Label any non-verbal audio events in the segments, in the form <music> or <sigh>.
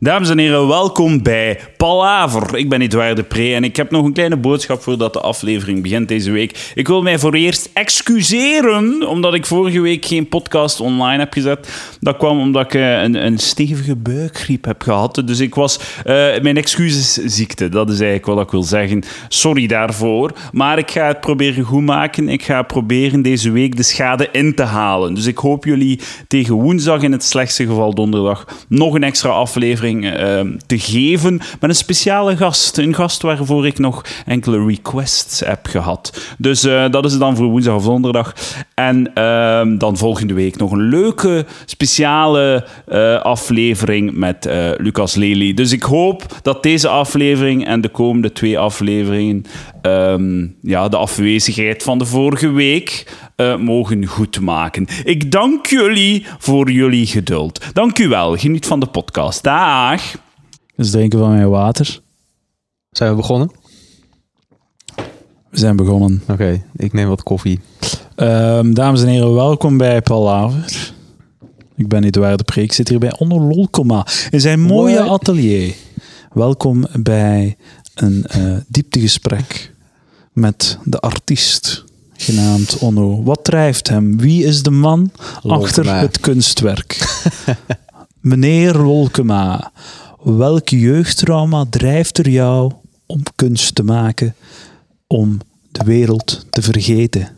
Dames en heren, welkom bij Palaver. Ik ben Edouard de Pre en ik heb nog een kleine boodschap voordat de aflevering begint deze week. Ik wil mij voor eerst excuseren, omdat ik vorige week geen podcast online heb gezet. Dat kwam omdat ik eh, een, een stevige buikgriep heb gehad. Dus ik was... eh, mijn excuses ziekte, dat is eigenlijk wat ik wil zeggen. Sorry daarvoor. Maar ik ga het proberen goed maken. Ik ga proberen deze week de schade in te halen. Dus ik hoop jullie tegen woensdag, in het slechtste geval donderdag, nog een extra aflevering eh, te geven met een speciale gast. Een gast waarvoor ik nog enkele requests heb gehad. Dus eh, dat is dan voor woensdag of donderdag. En ehm, dan volgende week nog een leuke speciale eh, aflevering met eh, Lucas Lely. Dus ik hoop dat deze aflevering en de komende twee afleveringen ehm, ja, de afwezigheid van de vorige week eh, mogen goedmaken. Ik dank jullie voor jullie geduld. Dank u wel. Geniet van de podcast. Dag. Dus drinken van mijn water. Zijn we begonnen? We zijn begonnen. Oké, ik neem wat koffie. Ehm, dames en heren, welkom bij Palaver. Ik ben Edouard de Preek. Ik zit hier bij Onno Lolkoma in zijn mooie What? atelier. Welkom bij een eh, dieptegesprek met de artiest genaamd Onno. Wat drijft hem? Wie is de man achter het kunstwerk? <laughs> Meneer Lolkema, welk jeugdtrauma drijft er jou om kunst te maken, om de wereld te vergeten? <laughs>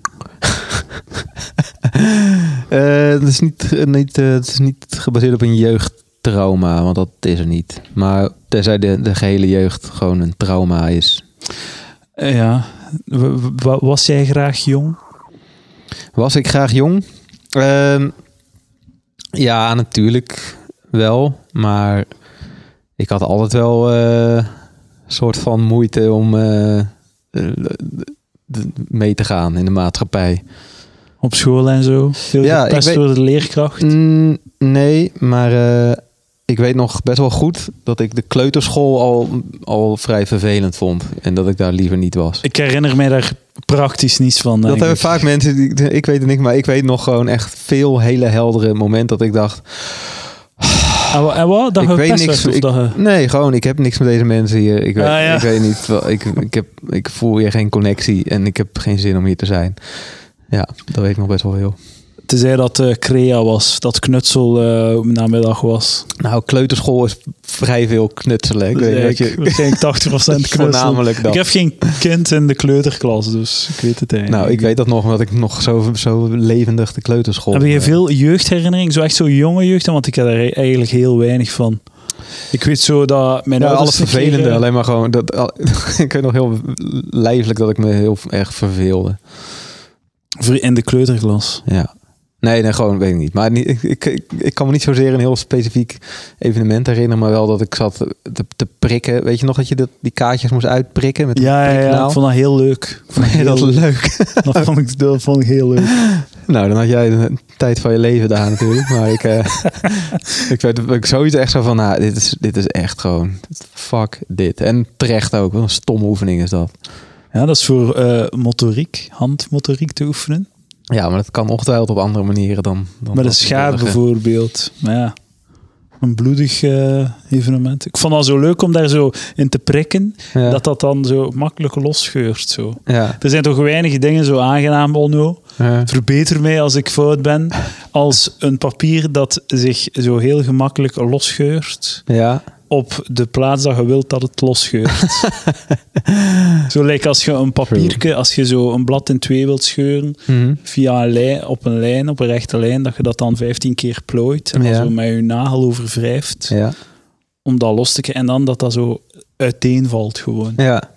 Eh, het, is niet, eh, niet, eh, het is niet gebaseerd op een jeugdtrauma, want dat is er niet. Maar tenzij de, de gehele jeugd gewoon een trauma is. Eh, Ja, was jij graag jong? Was ik graag jong? Ehm, ja, natuurlijk wel. Maar ik had altijd wel eh, een soort van moeite om eh, eh, mee te gaan in de maatschappij. Op school en zo? Veel Ja, ik weet- door de leerkracht? Mm, nee, maar eh, ik weet nog best wel goed dat ik de kleuterschool al, al vrij vervelend vond. En dat ik daar liever niet was. Ik herinner mij daar praktisch niets van. dat hebben vaak mensen, die, ik weet het niet, maar ik weet nog gewoon echt veel hele heldere momenten dat ik dacht... En, wa- en wat? Dat ik je weet niks. werd, ik- dat je- nee, gewoon, ik heb niks met deze mensen hier. Ik weet, Ah, ja. ik weet niet, wel, ik, ik, heb, ik voel hier geen connectie en ik heb geen zin om hier te zijn. Ja, dat weet ik nog best wel heel. Tenzij dat eh Crea was, dat knutsel eh namiddag was. Nou, kleuterschool is vrij veel knutselen. Ik weet niet je... waarschijnlijk <laughs> 80% knutsel. Voornamelijk dat. Ik heb geen kind in de kleuterklas, dus ik weet het eigenlijk. Nou, ik weet dat nog, omdat ik nog zo, zo levendig de kleuterschool... Heb je eh, veel jeugdherinneringen? Zo echt zo jonge jeugd? Want ik heb er eigenlijk heel weinig van. Ik weet zo dat mijn ouders alles vervelende. Alleen maar gewoon... Dat, al- <laughs> ik weet nog heel lijfelijk dat ik me heel erg verveelde. In de kleuterklas. Ja. Nee, nee, gewoon weet ik niet. Maar ik, ik, ik, kan me niet zozeer een heel specifiek evenement herinneren, maar wel dat ik zat te, te prikken. Weet je nog dat je dat, die kaartjes moest uitprikken met Ja, ja, ja, ik vond dat heel leuk. <laughs> Ik vond je dat leuk? <laughs> Dat vond ik, dat vond ik heel leuk. nou, dan had jij de tijd van je leven daar natuurlijk. Maar ik, eh, <laughs> ik werd ik zoiets echt zo van, nou, dit is, dit is echt gewoon, fuck dit. En terecht ook, wat een stomme oefening is dat. Ja, dat is voor eh, motoriek, handmotoriek te oefenen. Ja, maar dat kan ongetwijfeld op andere manieren dan... dan Met een dat schaar bijvoorbeeld. Maar ja, een bloedig eh, evenement. Ik vond dat zo leuk om daar zo in te prikken. Ja. Dat dat dan zo makkelijk losscheurt. Zo. ja. Er zijn toch weinig dingen zo aangenaam, Onno. Ja. Verbeter mij als ik fout ben. <laughs> Als een papier dat zich zo heel gemakkelijk losscheurt. ja. Op de plaats dat je wilt dat het losscheurt. <laughs> zo lijkt als je een papiertje, als je zo een blad in twee wilt scheuren, Mhm. via een lijn, op een lijn, op een rechte lijn, dat je dat dan 15 keer plooit en dan Ja. zo met je nagel over wrijft, Ja. om dat los te krijgen. En dan dat dat zo uiteenvalt gewoon. Ja.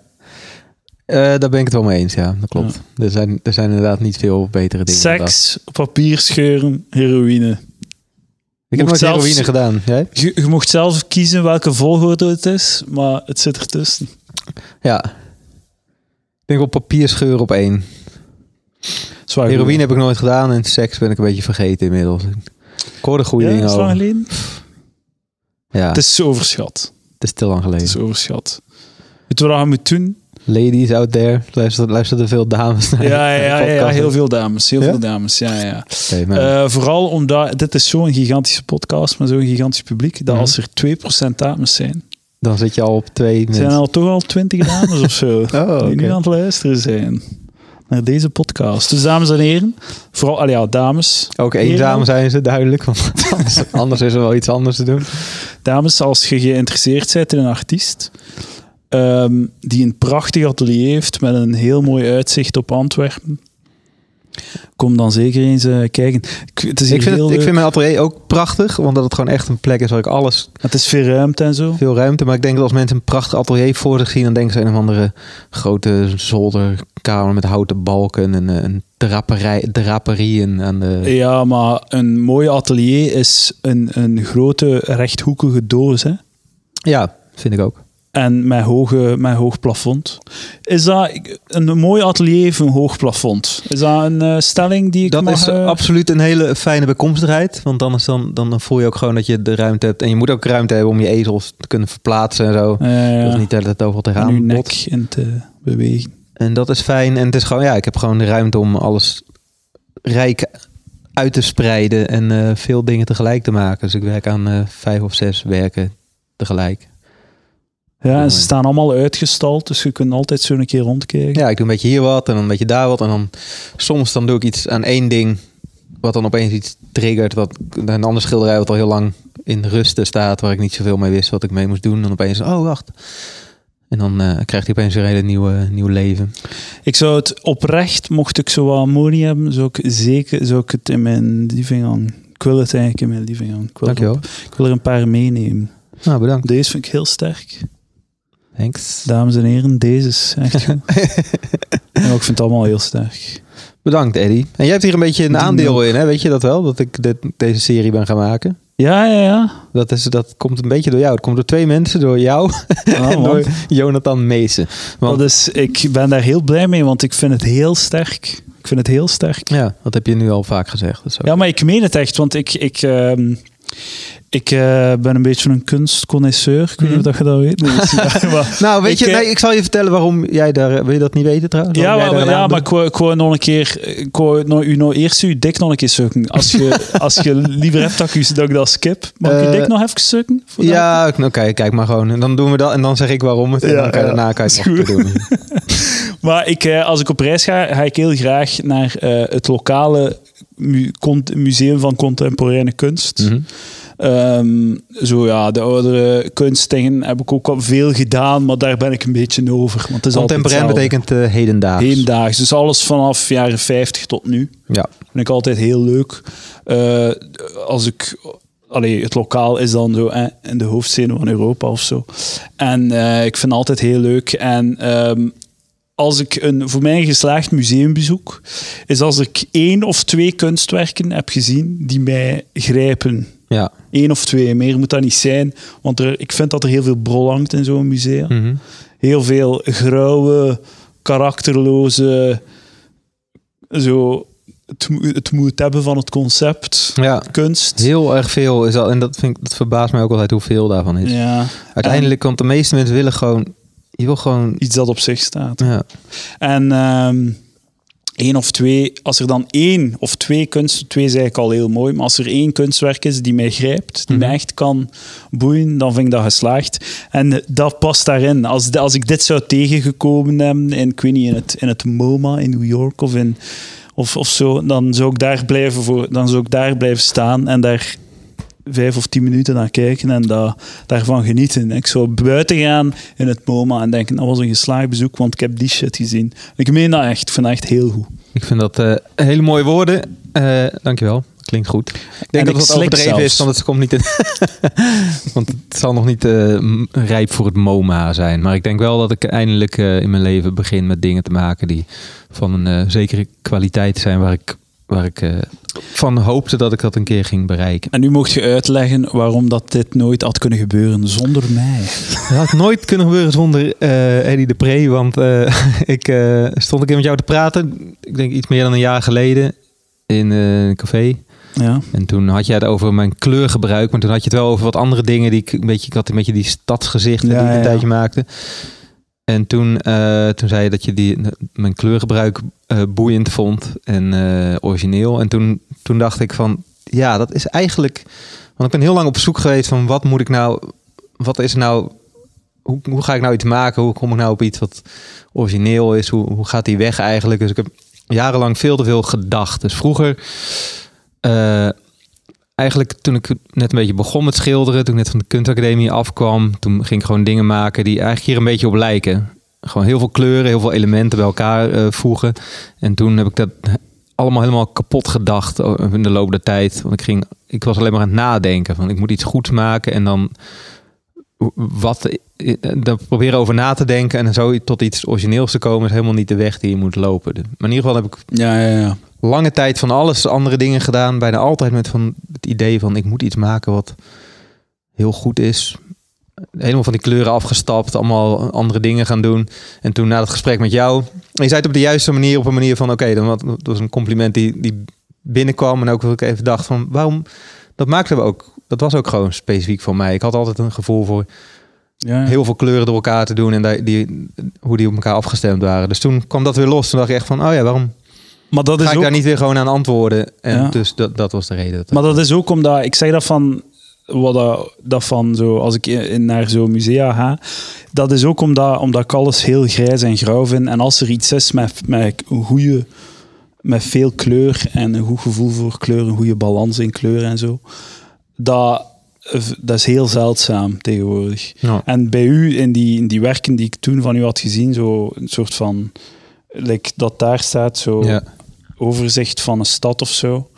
Eh, daar ben ik het wel mee eens, ja. Dat klopt. Er, zijn, er zijn inderdaad niet veel betere dingen. Seks, papier scheuren, heroïne. Ik heb nooit zelfs- heroïne gedaan. Jij? Je, je mocht zelf kiezen welke volgorde het is, maar het zit ertussen. Ja. Ik denk op papier scheuren op één. Zwaar goed. Heroïne heb ik nooit gedaan en seks ben ik een beetje vergeten inmiddels. Ik hoorde goede Ja, dingen is lang geleden? Ja, Het is overschat. het is te lang Het geleden. is overschat. Weet je wat je moet doen? Ladies out there. Luisteren, luisteren veel dames naar Ja, ja, ja, ja, heel veel dames. Heel Ja? veel dames, ja, ja. Maar- Eh, vooral omdat dit is zo'n gigantische podcast met zo'n gigantisch publiek, dat Mhm. als er 2% dames zijn, dan zit je al op twee zijn er al toch al 20 dames of zo <laughs> Oh, die nu aan het luisteren zijn naar deze podcast. Dus dames en heren, vooral, ja, dames. Ook eenzaam zijn ze, duidelijk. Want <laughs> anders, anders is er wel iets anders te doen. Dames, als je geïnteresseerd bent in een artiest ehm, die een prachtig atelier heeft met een heel mooi uitzicht op Antwerpen, kom dan zeker eens eh, kijken. Ik, het is hier Ik vind, heel het, ik leuk. vind mijn atelier ook prachtig, want dat het gewoon echt een plek is waar ik alles, Het is veel ruimte en zo. veel ruimte. Maar ik denk dat als mensen een prachtig atelier voor zich zien, dan denken ze een of andere grote zolderkamer met houten balken en eh, een draperij, draperieën aan de... Ja, maar een mooi atelier is een, een grote rechthoekige doos, hè? Ja, vind ik ook. En met, hoge, met hoog plafond. Is dat een mooi atelier heeft een hoog plafond? Is dat een eh, stelling die ik Dat mag... is eh, absoluut een hele fijne bijkomstigheid. Want dan, is dan, dan voel je ook gewoon dat je de ruimte hebt. En je moet ook ruimte hebben om je ezels te kunnen verplaatsen en zo. Dat is niet hele tijd overal en uw tegenaan nek in te bewegen. En dat is fijn. En het is gewoon, ja, ik heb gewoon de ruimte om alles rijk uit te spreiden. En eh, veel dingen tegelijk te maken. Dus ik werk aan vijf of zes werken tegelijk. Ja, en ze staan allemaal uitgestald, dus je kunt altijd zo een keer rondkijken. Ja, ik doe een beetje hier wat en dan een beetje daar wat. En dan soms dan doe ik iets aan één ding. Wat dan opeens iets triggert. Wat, een ander schilderij wat al heel lang in rusten staat. Waar ik niet zoveel mee wist wat ik mee moest doen. En dan opeens, oh wacht. En dan eh, krijgt hij opeens een hele nieuwe, nieuw leven. Ik zou het oprecht, mocht ik zo wat ammonie hebben, zou ik zeker zou ik het in mijn living hangen. Ik wil het eigenlijk in mijn living hangen. Ik wil, Dankjewel. ik wil er een paar meenemen. Nou, bedankt. Deze vind ik heel sterk. Thanks. Dames en heren, deze is echt goed. <laughs> ja, ik vind het allemaal heel sterk. Bedankt, Eddie. En jij hebt hier een beetje een aandeel in, hè? Weet je dat wel? Dat ik dit, deze serie ben gaan maken. Ja, ja, ja. Dat, is, dat komt een beetje door jou. Het komt door twee mensen. Door jou <laughs> Ah, en door Jonathan Meesen. Want, Dat is, ik ben daar heel blij mee, want ik vind het heel sterk. Ik vind het heel sterk. ja, dat heb je nu al vaak gezegd. Ja, maar ik meen het echt, want ik, ik, ehm, ik eh, ben een beetje een kunstconnoisseur. Ik weet niet Mhm. of je dat weet. <laughs> Nee, maar- Nou, weet Ik, je, eh, nee, ik zal je vertellen waarom jij daar... Wil je dat niet weten trouwens? Ja, maar, ja, maar ik wou, ik wou nog een keer, ik wou nou, u nou eerst uw dik nog een keer zoeken. Als je, <laughs> als je liever hebt dat ik, dat ik dat skip, mag ik Eh, dik nog even dat? Ja, oké, kijk maar gewoon. En dan doen we dat en dan zeg ik waarom het. En Ja, dan kan je daarna kan je het nog doen. <laughs> Maar ik, eh, als ik op reis ga, ga ik heel graag naar eh, het lokale mu- museum van contemporaine kunst. Mhm. Ehm, zo ja, de oudere kunstdingen heb ik ook al veel gedaan, maar daar ben ik een beetje over. Want het is altijd Contemporain betekent uh, hedendaags. Hedendaags. Dus alles vanaf jaren 50 tot nu. Ja. Vind ik altijd heel leuk. Eh, als ik... Allee, het lokaal is dan zo in de hoofdsteden van Europa of zo. En eh, ik vind het altijd heel leuk. En ehm, als ik een voor mij geslaagd museumbezoek, is als ik één of twee kunstwerken heb gezien die mij grijpen. Ja. Eén of twee, meer moet dat niet zijn. Want er, ik vind dat er heel veel brol hangt in zo'n museum. Mhm. Heel veel grauwe, karakterloze... Zo, het, het moet hebben van het concept. ja. Kunst. Heel erg veel is dat. En dat, vind ik, dat verbaast mij ook altijd hoeveel daarvan is. Ja, Uiteindelijk, want de meeste mensen willen gewoon... Je wil gewoon... iets dat op zich staat. Ja. En ehm één of twee, als er dan één of twee kunst, twee is eigenlijk al heel mooi, maar als er één kunstwerk is die mij grijpt, die Mhm. mij echt kan boeien, dan vind ik dat geslaagd. En dat past daarin. Als, als ik dit zou tegengekomen hebben in, ik weet niet, in het, in het MoMA in New York of, in, of, of zo, dan zou ik daar blijven voor, dan zou ik daar blijven staan en daar vijf of tien minuten naar kijken en da, daarvan genieten. Ik zou buiten gaan in het MoMA en denken, dat was een geslaagd bezoek, want ik heb die shit gezien. Ik meen dat echt. Ik vind dat echt heel goed. Ik vind dat eh, hele mooie woorden. Eh dankjewel. Klinkt goed. Ik En denk ik dat het overdreven zelfs. is, want het komt niet in... <laughs> want het zal nog niet eh, rijp voor het MoMA zijn. Maar ik denk wel dat ik eindelijk in mijn leven begin met dingen te maken die van een zekere kwaliteit zijn waar ik, waar ik eh, van hoopte dat ik dat een keer ging bereiken. En nu mocht je uitleggen waarom dat dit nooit had kunnen gebeuren zonder mij. <laughs> Het had nooit kunnen gebeuren zonder eh Eddie de Pre. Want eh, <laughs> ik stond een keer met jou te praten. Ik denk iets meer dan een jaar geleden. In een café. Ja. En toen had jij het over mijn kleurgebruik. Maar toen had je het wel over wat andere dingen. Die ik een beetje, ik had een beetje die stadsgezicht Ja, die ik een ja. tijdje maakte. En toen, eh, toen zei je dat je die, mijn kleurgebruik eh, boeiend vond en eh, origineel. En toen, toen dacht ik van, ja, dat is eigenlijk... Want ik ben heel lang op zoek geweest van wat moet ik nou... Wat is nou... Hoe, hoe ga ik nou iets maken? Hoe kom ik nou op iets wat origineel is? Hoe, hoe gaat die weg eigenlijk? Dus ik heb jarenlang veel te veel gedacht. Dus vroeger... eh, eigenlijk toen ik net een beetje begon met schilderen, toen ik net van de kunstacademie afkwam, toen ging ik gewoon dingen maken die eigenlijk hier een beetje op lijken. Gewoon heel veel kleuren, heel veel elementen bij elkaar eh, voegen. En toen heb ik dat allemaal helemaal kapot gedacht in de loop der tijd. Want ik, ging, ik was alleen maar aan het nadenken van ik moet iets goeds maken en dan wat daar proberen over na te denken en zo tot iets origineels te komen is helemaal niet de weg die je moet lopen. Maar in ieder geval heb ik Ja, ja, ja. Lange tijd van alles andere dingen gedaan. Bijna altijd met van het idee van ik moet iets maken wat heel goed is. Helemaal van die kleuren afgestapt, allemaal andere dingen gaan doen. En toen na het gesprek met jou, je zei het op de juiste manier, op een manier van oké, dan wat, dat was een compliment die, die binnenkwam. En ook dat ik even dacht van waarom, dat maakten we ook, dat was ook gewoon specifiek voor mij. Ik had altijd een gevoel voor ja. heel veel kleuren door elkaar te doen en die, die, hoe die op elkaar afgestemd waren. Dus toen kwam dat weer los. Toen dacht ik echt van, oh ja, waarom maar dat ga is ik ook... daar niet weer gewoon aan antwoorden? En Ja. dus dat, dat was de reden. Dat Maar dat is ook omdat, ik zeg dat van, wat dat, dat van zo, als ik in, naar zo'n musea ga, dat is ook omdat, omdat ik alles heel grijs en grauw vind. En als er iets is met, met een goede, met veel kleur en een goed gevoel voor kleur, een goede balans in kleur en zo, dat, dat is heel zeldzaam tegenwoordig. Ja. En bij u, in die, in die werken die ik toen van u had gezien, zo een soort van, like dat daar staat, zo Ja. Overzicht van een stad of zo,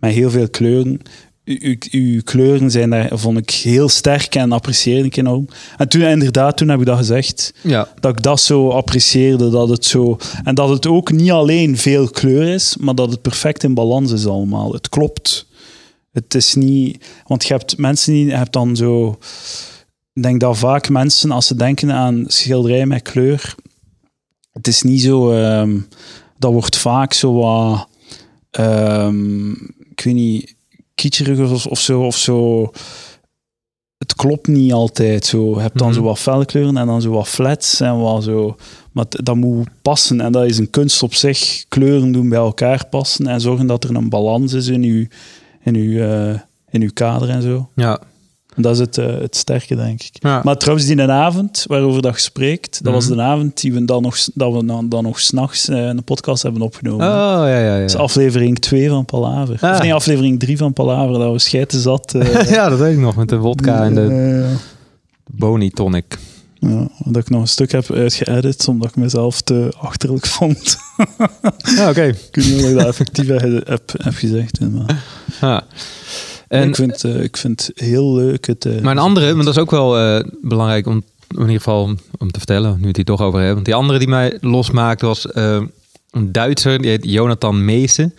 met heel veel kleuren. U- u- Uw kleuren zijn daar, vond ik heel sterk en apprecieerde ik enorm. En toen, inderdaad, toen heb ik dat gezegd, Ja. dat ik dat zo apprecieerde, dat het zo... En dat het ook niet alleen veel kleur is, maar dat het perfect in balans is allemaal. Het klopt. Het is niet... Want je hebt mensen die... Je hebt dan zo... Ik denk dat vaak mensen, als ze denken aan schilderijen met kleur, het is niet zo... ehm, dat wordt vaak zo wat... ehm, ik weet niet, kitscherig of, of zo. Of zo. Het klopt niet altijd zo. Je hebt dan Mhm. zo wat felle kleuren en dan zo wat flats en wat zo. Maar dat moet passen en dat is een kunst op zich. Kleuren doen bij elkaar passen en zorgen dat er een balans is in uw, in uw, eh, in uw kader en zo. Ja. Dat is het, eh, het sterke, denk ik. Ja. Maar trouwens, die een avond waarover dat spreekt, dat was Mhm. de avond die we dan nog, dat we dan, dan nog s'nachts eh, een podcast hebben opgenomen. Oh, ja, ja, ja. Dat is aflevering 2 van Palaver. Ah. Of nee, aflevering 3 van Palaver, dat we schijten zat. eh, <laughs> ja, dat weet ik nog. Met de wodka en de boni tonic. ja, dat ik nog een stuk heb uitgeëdit, omdat ik mezelf te achterlijk vond. Ja, oké. <laughs> ik weet niet of ik dat effectief heb, heb, heb gezegd. Maar Ja. En, ik, vind, eh, ik vind het heel leuk. Het, eh, maar een andere, want dat is ook wel eh, belangrijk om in ieder geval om te vertellen, nu we het hier toch over hebben. Want die andere die mij losmaakte was een Duitser, die heet Jonathan Meesen.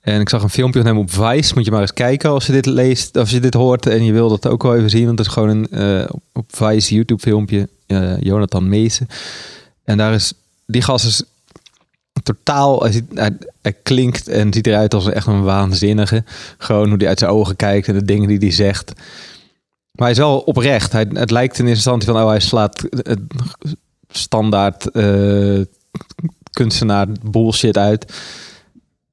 En ik zag een filmpje van hem op Vice. Moet je maar eens kijken als je dit leest, als je dit hoort en je wil dat ook wel even zien. Want het is gewoon een eh, op Vice YouTube filmpje. Jonathan Meesen. En daar is die gast is totaal. Hij, klinkt en ziet eruit als echt een waanzinnige. Gewoon hoe hij uit zijn ogen kijkt en de dingen die hij zegt. Maar hij is wel oprecht. Hij, het lijkt in eerste instantie van, oh, hij slaat het standaard eh, kunstenaar bullshit uit.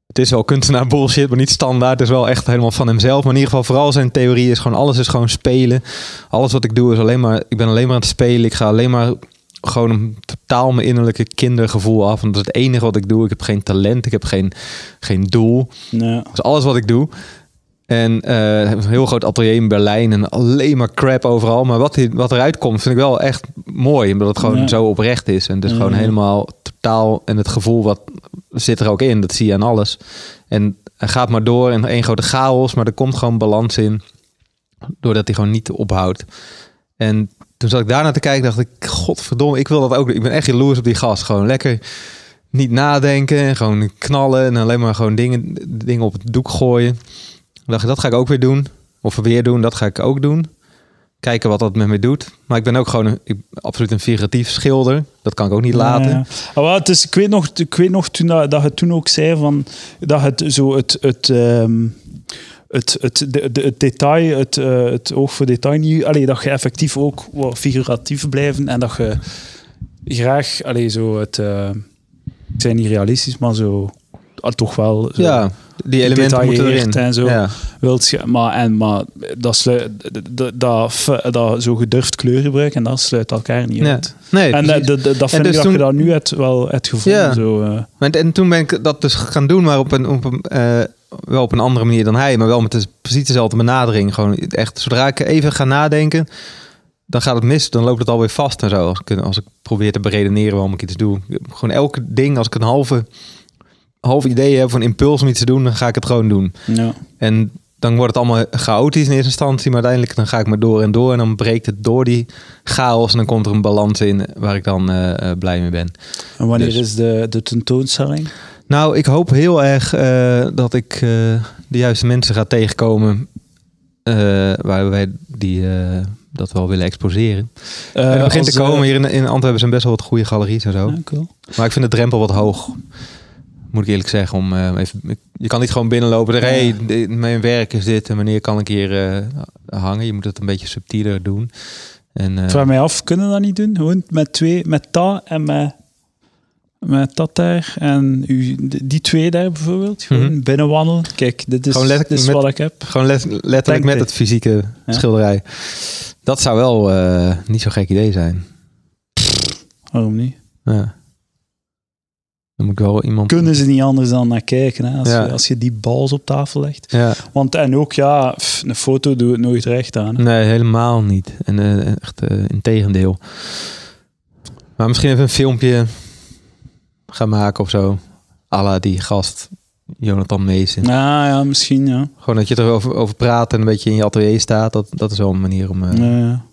Het is wel kunstenaar bullshit, maar niet standaard. Het is wel echt helemaal van hemzelf. Maar in ieder geval, vooral zijn theorie is gewoon, alles is gewoon spelen. Alles wat ik doe is alleen maar, ik ben alleen maar aan het spelen. Ik ga alleen maar gewoon een totaal mijn innerlijke kindergevoel af. Want dat is het enige wat ik doe. Ik heb geen talent, ik heb geen, geen doel. Dat is alles wat ik doe. En heeft een heel groot atelier in Berlijn en alleen maar crap overal. Maar wat, wat eruit komt, vind ik wel echt mooi. Omdat het gewoon Ja. zo oprecht is. En het Ja. gewoon helemaal totaal. En het gevoel wat zit er ook in, dat zie je aan alles. En hij gaat maar door in één grote chaos, maar er komt gewoon balans in. Doordat hij gewoon niet ophoudt. En toen zat ik daarna te kijken, dacht ik, godverdomme, ik wil dat ook. Ik ben echt jaloers op die gast. Gewoon lekker niet nadenken, en gewoon knallen en alleen maar gewoon dingen, dingen op het doek gooien. Dan dacht ik, dat ga ik ook weer doen. Of weer doen, dat ga ik ook doen. Kijken wat dat met me doet. Maar ik ben ook gewoon een, ik, absoluut een figuratief schilder. Dat kan ik ook niet laten. Ja, ja. Ah, wel, het is, ik weet nog, ik weet nog toen, dat, dat je toen ook zei van, dat het zo het, het, ehm, het, het, de, de- het detail, het, eh, het oog voor detail niet, allee, dat je effectief ook wat figuratief blijven en dat je graag, allee, zo het, eh, ik zijn niet realistisch, maar zo, ah, toch wel zo Ja, die elementen moeten erin. en zo. Ja. wilt je, maar, en, maar dat, sluit, dat, dat, zo gedurfd kleurgebruik en dat sluit elkaar niet Ja. uit. Nee, En precies. dat, dat, dat vind dus ik dat je dat nu hebt, wel het gevonden. Ja. Zo, eh. Maar- En toen ben ik dat dus gaan doen, maar op een, op een, eh, wel op een andere manier dan hij. Maar wel met de, precies dezelfde benadering. Gewoon echt, zodra ik even ga nadenken, dan gaat het mis. Dan loopt het alweer vast en zo. Als ik, als ik probeer te beredeneren waarom ik iets doe. Gewoon elke ding, als ik een halve, halve idee heb van impuls om iets te doen, dan ga ik het gewoon doen. ja. En dan wordt het allemaal chaotisch in eerste instantie, maar uiteindelijk dan ga ik maar door en door en dan breekt het door die chaos en dan komt er een balans in waar ik dan eh, eh, blij mee ben. En wanneer Dus- is de, de tentoonstelling? Nou, ik hoop heel erg eh, dat ik eh, de juiste mensen ga tegenkomen eh, waar wij die, dat wel willen exposeren. Begint te komen. Hier in, in Antwerpen zijn best wel wat goede galeries en zo. ja, cool. Maar ik vind de drempel wat hoog. Moet ik eerlijk zeggen. Om, even, je kan niet gewoon binnenlopen. Ja. hey, dit- mijn werk is dit. En wanneer kan ik hier hangen? Je moet het een beetje subtieler doen. En, vraag mij af, kunnen we dat niet doen? Gewoon met twee, met dat en met, met dat daar. En u, die twee daar bijvoorbeeld. Gewoon Mhm. binnenwandelen. Kijk, dit is, dit met- wat ik heb. Gewoon let- letterlijk Denk met dit. het fysieke Ja. schilderij. Dat zou wel eh, niet zo'n gek idee zijn. Waarom niet? Ja. Dan moet ik wel iemand... Kunnen ze niet anders dan naar kijken, hè, als, Ja. je, als je die bals op tafel legt. Ja. Want en ook, ja, pff, een foto doet het nooit recht aan. hè. Nee, helemaal niet. En eh, echt uh, in tegendeel. Maar misschien even een filmpje gaan maken of zo. Alla die gast, Jonathan Meesen. Nou ja, misschien, ja. Gewoon dat je erover over praat en een beetje in je atelier staat. Dat, dat is wel een manier om... eh, Ja, ja.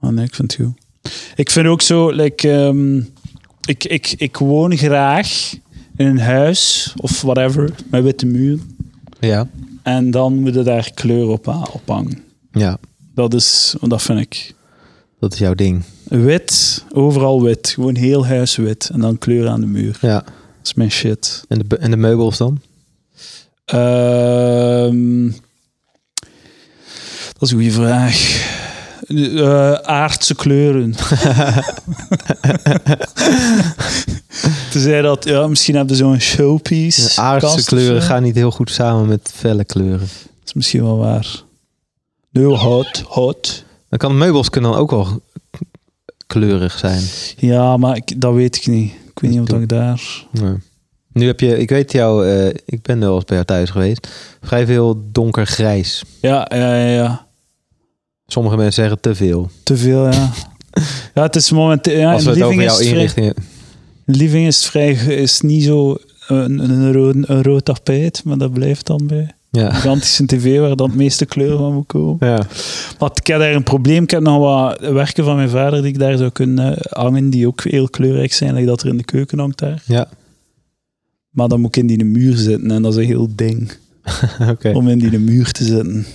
Oh, nee, ik vind het goed. Ik vind ook zo, like, ehm, ik, ik, ik woon graag in een huis of whatever, met witte muur. Ja. En dan moet er daar kleur op, ha- op hangen. ja, Dat is, dat vind ik. dat is jouw ding. Wit, overal wit. Gewoon heel huis wit. En dan kleur aan de muur. Ja. Dat is mijn shit. En de, en de meubels dan? Ehm, dat is een goede vraag. Eh, aardse kleuren. <laughs> Tenzij dat, ja, misschien hebben ze zo'n showpiece. De aardse kleuren gaan niet heel goed samen met felle kleuren. Dat is misschien wel waar. Nee, hot, hot. Dan kan meubels kunnen dan ook wel kleurig zijn. Ja, maar ik, dat weet ik niet. Ik weet niet of ik daar... Ja. Nu heb je, ik weet jou, eh, ik ben wel eens bij jou thuis geweest. Vrij veel donkergrijs. Ja, ja, ja, ja. Sommige mensen zeggen te veel. Te veel, ja. <laughs> Ja, het is momenteel... Ja, Als we het over jouw inrichtingen... living is vrij... is niet zo een, een, rood, een rood tapijt, maar dat blijft dan bij. Ja. gigantische tv waar dan het meeste kleur van moet komen. ja. Maar ik heb daar een probleem. Ik heb nog wat werken van mijn vader die ik daar zou kunnen hangen, die ook heel kleurrijk zijn, like dat er in de keuken hangt daar. Ja, Maar dan moet ik in die muur zitten en dat is een heel ding <laughs> om in die muur te zitten.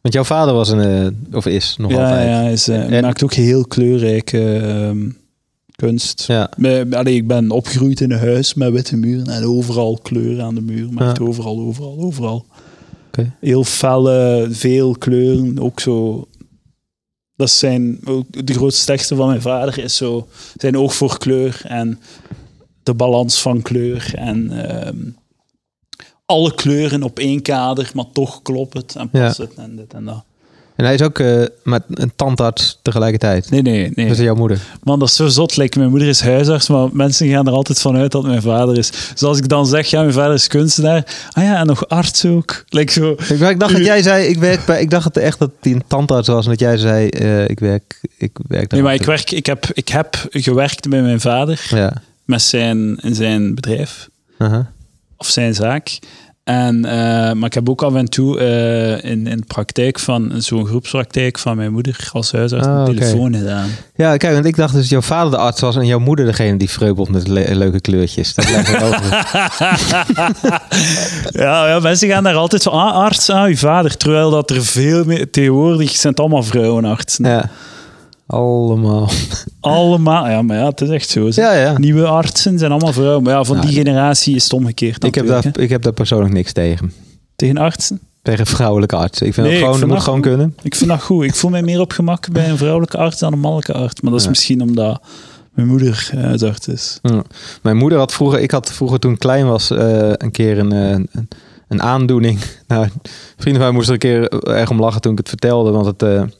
Want jouw vader was een, eh, of is nog ja, altijd. ja, hij is, eh, En- maakt ook heel kleurrijke ehm, kunst. Ja. Allee, ik ben opgegroeid in een huis met witte muren en overal kleur aan de muur. Ja. echt overal, overal, overal. Heel felle, veel kleuren. Ook zo... Dat zijn ook de grootste teksten van mijn vader is zo zijn oog voor kleur en de balans van kleur en ehm, alle kleuren op één kader, maar toch klopt het en past het en dit en dat. En hij is ook eh, met een tandarts tegelijkertijd. Nee, nee, nee. Dat is jouw moeder. Man, dat is zo zot. Like, mijn moeder is huisarts, maar mensen gaan er altijd van uit dat mijn vader is. Dus als ik dan zeg, ja, mijn vader is kunstenaar. Ah ja, en nog arts ook. Like zo. Ik, ik dacht dat jij zei, ik werk bij, ik dacht het echt dat hij een tandarts was en dat jij zei, eh, ik werk, ik werk. Nee, maar ik, werk, ik, heb, ik heb gewerkt bij mijn vader Ja. met zijn, in zijn bedrijf of zijn zaak. En, eh, maar ik heb ook af en toe eh, in, in de praktijk van zo'n groepspraktijk van mijn moeder als huisarts Ah, een telefoon gedaan. Ja, kijk, want ik dacht dus dat jouw vader de arts was en jouw moeder degene die vreubelt met le- leuke kleurtjes. Dat over. <laughs> Ja, ja, mensen gaan daar altijd van, ah, arts, ah, uw vader. Terwijl dat er veel meer, tegenwoordig zijn het allemaal vrouwenartsen. Ja. Allemaal. Allemaal, ja, maar ja, het is echt zo. zeg. Ja, ja. Nieuwe artsen zijn allemaal vrouwen. Maar ja, van Nou, die generatie is het omgekeerd. Ik heb, daar, ik heb daar persoonlijk niks tegen. Tegen artsen? Per een vrouwelijke arts. Ik vind Nee, het ik gewoon, vind dat moet dat gewoon goed. kunnen. Ik vind dat goed. Ik voel mij meer op gemak bij een vrouwelijke arts dan een mannelijke arts. Maar dat is Ja. misschien omdat mijn moeder eh, huisarts is. Ja. Mijn moeder had vroeger, ik had vroeger toen ik klein was, eh, een keer een, eh, een, een aandoening. <laughs> Nou, vrienden van mij moesten er een keer erg om lachen toen ik het vertelde. Want het, eh, het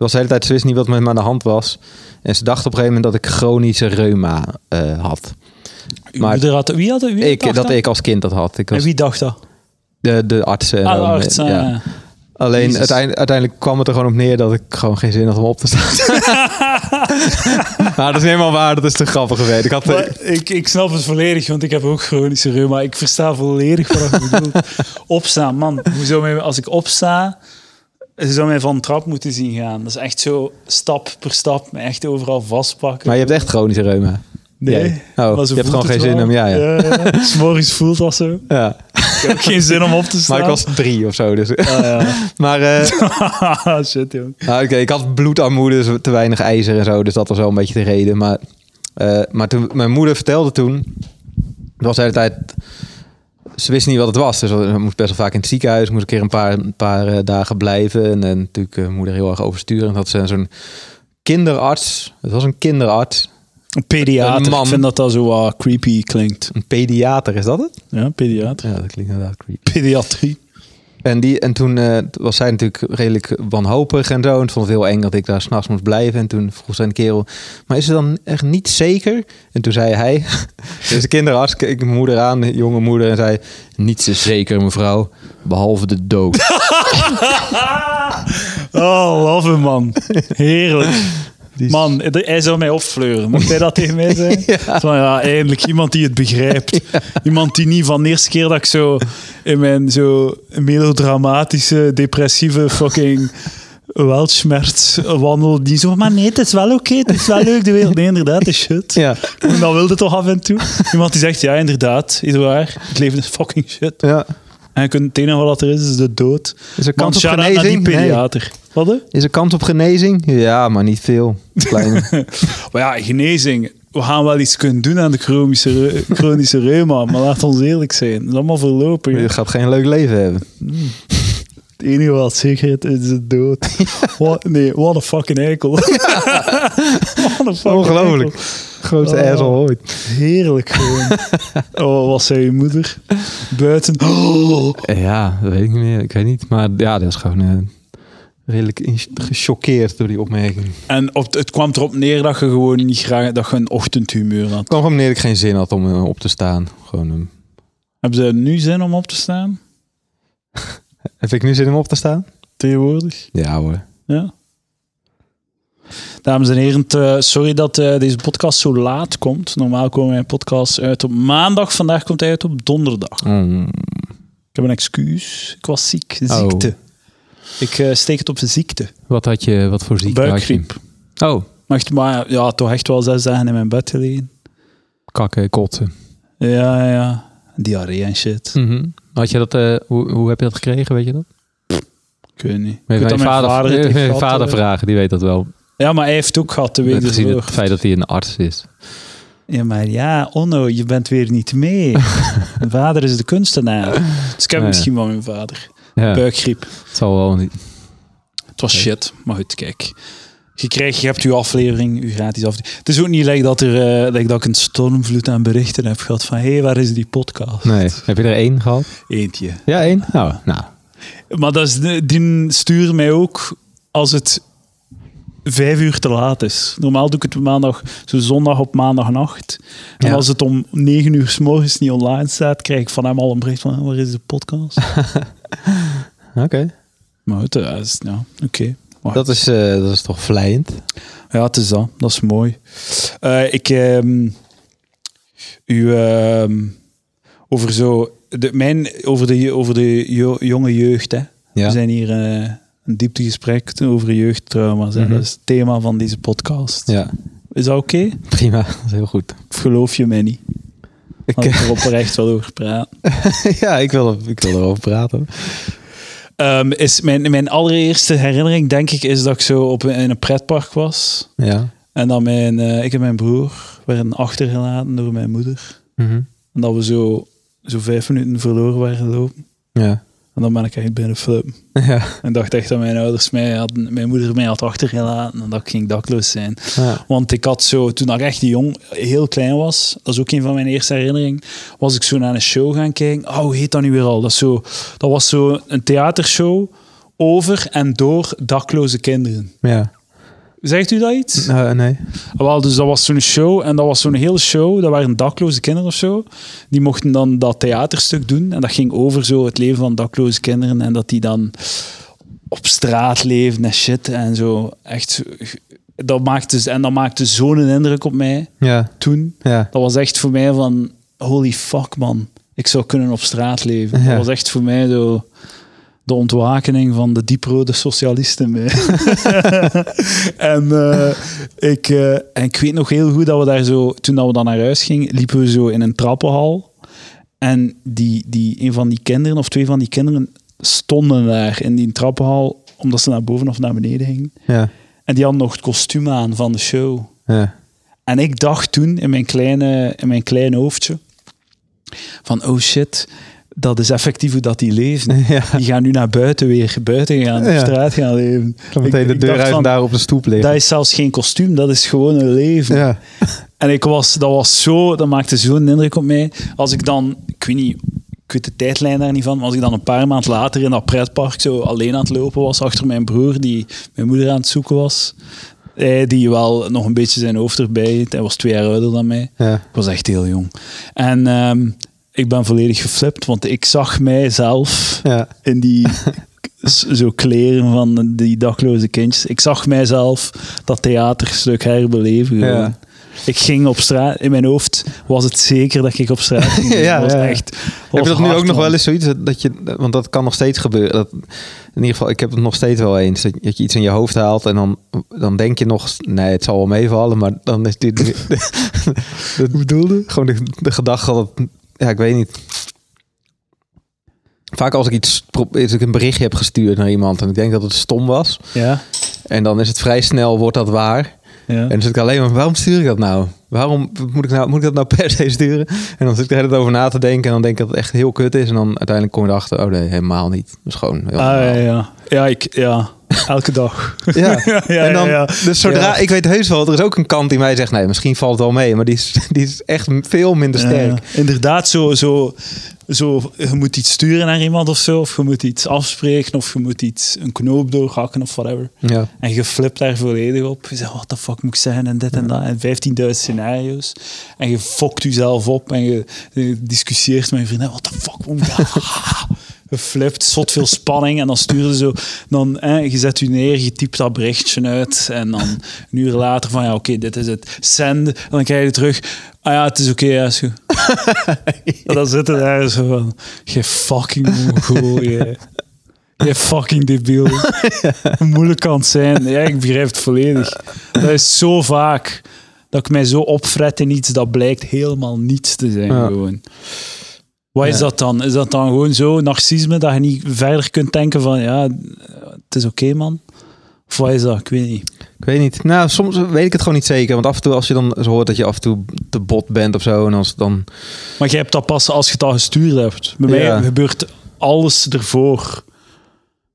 was de hele tijd, ze wist niet wat met me aan de hand was. En ze dacht op een gegeven moment dat ik chronische reuma eh, had. Maar- moeder had, wie had wie Ik, dacht dat ik als kind dat had. Ik En was wie dacht dat? de, de artsen. en Ah, de eh, ja. ja. Alleen uiteindelijk, uiteindelijk kwam het er gewoon op neer dat ik gewoon geen zin had om op te staan. <laughs> maar dat is helemaal waar, dat is te grappig geweest. Ik had, Maar ik, ik snap het volledig, want ik heb ook chronische reuma. Ik versta volledig wat je bedoelt. <laughs> Opstaan, man. Hoe zou mij, als ik opsta, ze zou mij van een trap moeten zien gaan. Dat is echt zo stap per stap, me echt overal vastpakken. maar je hebt echt chronische reuma. nee, oh, je hebt gewoon geen zin wel. om- ja, ja. ja. 's morgens voelt dat zo. Ja. Ik heb ook geen zin om op te staan. Maar ik was drie of zo. Dus. Ah, ja. <laughs> maar eh, <laughs> Shit, joh. nou, oké, ik had bloedarmoede, dus te weinig ijzer en zo. Dus dat was wel een beetje de reden. Maar, eh, maar toen, mijn moeder vertelde toen... Het was de hele tijd... Ze wist niet wat het was. Dus we moest best wel vaak in het ziekenhuis. Moest een keer een paar, een paar eh, dagen blijven. En, en natuurlijk eh, moeder heel erg oversturen. had ze zo'n kinderarts. Het was een kinderarts. Een pediater. Een man. Ik vind dat dat zo wat creepy klinkt. Een pediater, is dat het? Ja, pediater. Ja, dat klinkt inderdaad creepy. Pediatrie. En, die, en toen eh, was zij natuurlijk redelijk wanhopig en zo. En vond het heel eng dat ik daar s'nachts moest blijven. En toen vroeg zij een kerel, maar is het dan echt niet zeker? En toen zei hij, <laughs> dus de kinderarts keek mijn moeder aan, jonge moeder, en zei... Niets is zeker, mevrouw, behalve de dood. <laughs> Oh, love man. Heerlijk. Man, hij zou mij opfleuren. Mocht hij dat tegen mij zeggen? <laughs> Van, ja, eindelijk iemand die het begrijpt. <laughs> Iemand die niet van de eerste keer dat ik zo in mijn zo melodramatische, depressieve fucking weltschmerz wandel, die zo, maar nee, het is wel oké, het is wel leuk, de wereld. Nee, inderdaad, het is shit. ja, En dat wilde toch af en toe. Iemand die zegt, ja, inderdaad, is waar. Het leven is fucking shit. ja. En je kunt, het enige wat er is, is de dood. Is er Man, kans op naar die genezing? Nee. Wat? hè? Is er kans op genezing? Ja, maar niet veel. <laughs> Maar ja, genezing. We gaan wel iets kunnen doen aan de chronische, chronische reuma, maar laat ons eerlijk zijn. Het is allemaal voorlopig. Je gaat geen leuk leven hebben. Het enige wat zeker is, is de dood. Nee, what a fucking eikel. What a fucking Ongelooflijk. eikel. Grootste Oh. asshole ooit. Heerlijk gewoon. <laughs> Oh, wat zei je moeder? Buiten. Oh. Ja, dat weet ik niet meer. Ik weet niet. Maar ja, dat is gewoon eh, redelijk gechoqueerd door die opmerking. En op, het kwam erop neer dat je gewoon niet graag dat je een ochtendhumeur had. kwam gewoon neer dat ik geen zin had om eh, op te staan. Gewoon, eh, Hebben ze nu zin om op te staan? <laughs> heb ik nu zin om op te staan? Tegenwoordig? Ja hoor. Ja. Dames en heren, te- sorry dat eh, deze podcast zo laat komt. Normaal komen mijn podcast uit op maandag. Vandaag komt hij uit op donderdag. Mm. Ik heb een excuus. Ik was ziek. Oh. Ik eh, steek het op de ziekte. Wat had je, wat voor ziekte? Buikgriep. Oh, Maar, ja, toch echt wel zes dagen in mijn bed gelegen. kakken, kotsen. Ja, ja. Diarree en shit. Mhm. Had je dat, eh, hoe, hoe heb je dat gekregen, weet je dat? Ik weet niet. Mijn vader, vader <laughs> mijn vader vragen, die weet dat wel. Ja, maar hij heeft ook gehad de week Met gezien het feit dat hij een arts is. Ja, maar ja, Onno, je bent weer niet mee. <laughs> mijn vader is de kunstenaar. Dus ik heb ja. misschien wel mijn vader. Ja, Buikgriep. het zal wel niet. Het was shit, maar goed, kijk. Je, krijgt, je hebt uw aflevering, uw gratis aflevering. Het is ook niet like dat, er, like dat ik een stormvloed aan berichten heb gehad van hé, hey, waar is die podcast? Nee. Heb je er één gehad? Eentje. Ja, één? Nou, nou. Maar dat is, die sturen mij ook als het vijf uur te laat is. Normaal doe ik het maandag, zo zondag op maandagnacht. En Ja. als het om negen uur s morgens niet online staat, krijg ik van hem al een bericht van waar is de podcast? <laughs> Oké. maar ja, is- ja oké. Dat, is, eh, dat is toch vlijend? Ja, het is dat. Dat is mooi. Eh, ik, ehm, u, ehm, over zo, de, mijn, over de, over de jo- jonge jeugd, hè. Ja. We zijn hier eh, een dieptegesprek over jeugdtrauma's. Mhm. Dat is het thema van deze podcast. Ja, Is dat oké? prima. Dat is heel goed. Of geloof je mij niet? Ik, Had ik er oprecht wel over praten. <laughs> ja, ik wil, ik wil erover praten. Ehm, is mijn, mijn allereerste herinnering, denk ik, is dat ik zo op een, in een pretpark was. Ja. En dat mijn, eh, ik en mijn broer werden achtergelaten door mijn moeder. Mhm. En dat we zo, zo vijf minuten verloren waren gelopen. Ja. En dan ben ik echt binnen flippen. <laughs> Ja. En dacht echt dat mijn ouders mij hadden, mijn moeder mij had achtergelaten en dat ik ging dakloos zijn. Ja. Want ik had zo, toen ik echt jong, heel klein was, dat is ook een van mijn eerste herinneringen, was ik zo naar een show gaan kijken. Oh, hoe heet dat nu weer al? Dat, zo, dat was zo een theatershow over en door dakloze kinderen. ja. Zegt u dat iets? Nou, nee. Wel, dus dat was zo'n show en dat was zo'n hele show. Dat waren dakloze kinderen of zo. Die mochten dan dat theaterstuk doen en dat ging over zo het leven van dakloze kinderen en dat die dan op straat leven en shit en zo. Echt, dat maakte, en dat maakte zo'n indruk op mij Ja. toen. Ja. Dat was echt voor mij van, holy fuck man, ik zou kunnen op straat leven. Ja. Dat was echt voor mij zo de ontwakening van de dieprode socialisten. mij. <laughs> en, eh, ik, eh, en ik weet nog heel goed dat we daar zo, toen dat we dan naar huis gingen, liepen we zo in een trappenhal. En die, die, een van die kinderen, of twee van die kinderen, stonden daar in die trappenhal, omdat ze naar boven of naar beneden gingen. Ja. En die hadden nog het kostuum aan van de show. Ja. En ik dacht toen in mijn kleine, in mijn kleine hoofdje van oh shit, dat is effectief hoe dat die leven. <laughs> Ja. Die gaan nu naar buiten weer, buiten gaan, op straat gaan leven. Dan meteen de deur uit en daar op de stoep liggen. Dat is zelfs geen kostuum, dat is gewoon een leven. Ja. En ik was, dat was zo, dat maakte zo'n indruk op mij. Als ik dan, ik weet niet, ik weet de tijdlijn daar niet van, maar als ik dan een paar maanden later in dat pretpark zo alleen aan het lopen was achter mijn broer, die mijn moeder aan het zoeken was, die wel nog een beetje zijn hoofd erbij. Hij was twee jaar ouder dan mij. Ja. Ik was echt heel jong. En ehm, ik ben volledig geflipt, want ik zag mijzelf Ja. in die <laughs> zo kleren van die dakloze kindjes. Ik zag mijzelf dat theaterstuk herbeleven. Ja. Ik ging op straat, in mijn hoofd was het zeker dat ik op straat ging. <laughs> Ja, was ja, echt. Heb je dat nu ook nog wel eens zoiets dat- je, want dat kan nog steeds gebeuren. Dat, in ieder geval, ik heb het nog steeds wel eens. Dat, je iets in je hoofd haalt en dan, dan denk je nog, nee, het zal wel meevallen, maar dan is dit. <laughs> De, de, bedoelde? Gewoon de, de gedachte dat, het- ja, ik weet niet. Vaak als ik iets, als ik een berichtje heb gestuurd naar iemand en ik denk dat het stom was, Ja, en dan is het vrij snel, wordt dat waar. ja. En dan zit ik alleen maar, waarom stuur ik dat nou? Waarom moet ik, nou, moet ik dat nou per se sturen? En dan zit ik er hele tijd over na te denken en dan denk ik dat het echt heel kut is. En dan uiteindelijk kom je erachter, oh nee, helemaal niet. Dat is gewoon heel Ah, ja, ja. Ja, ik, ja, elke dag. <laughs> Ja. ja, ja, en dan, ja. dus zodra, Ja. ik weet heus wel, er is ook een kant die mij zegt, nee, misschien valt het wel mee. Maar die is, <laughs> die is echt veel minder sterk. Ja, inderdaad, zo, zo, zo, je moet iets sturen naar iemand of zo, of je moet iets afspreken, of je moet iets, een knoop doorhakken of whatever. Ja. En je flipt daar volledig op. Je zegt, wat de fuck moet ik zeggen en dit en dat. En 15.000 scenario's. En je fokt jezelf op en je, je discussieert met je vrienden. Wat de fuck moet ik <laughs> Je flipt, zot veel spanning. En dan stuur je zo... Dan, hè, je zet je neer, je typt dat berichtje uit. En dan een uur later van, ja, oké, dit is het. Send. En dan krijg je terug... Ah ja, het is oké, ja, is goed. <laughs> En dan zitten daar zo van... Je fucking mongool, je. Je fucking debiel. Moeilijk kan het zijn? Ja, ik begrijp het volledig. Dat is zo vaak dat ik mij zo opfret in iets dat blijkt helemaal niets te zijn. Ja. Gewoon. Wat is dat dan? Is dat dan gewoon zo narcisme dat je niet verder kunt denken van ja, het is oké man? Of wat is dat? Ik weet niet. Ik weet niet. Nou, soms weet ik het gewoon niet zeker. Want af en toe, als je dan zo hoort dat je af en toe te bot bent of zo. En als dan... Maar jij hebt dat pas als je het al gestuurd hebt. Bij Ja. mij gebeurt alles ervoor.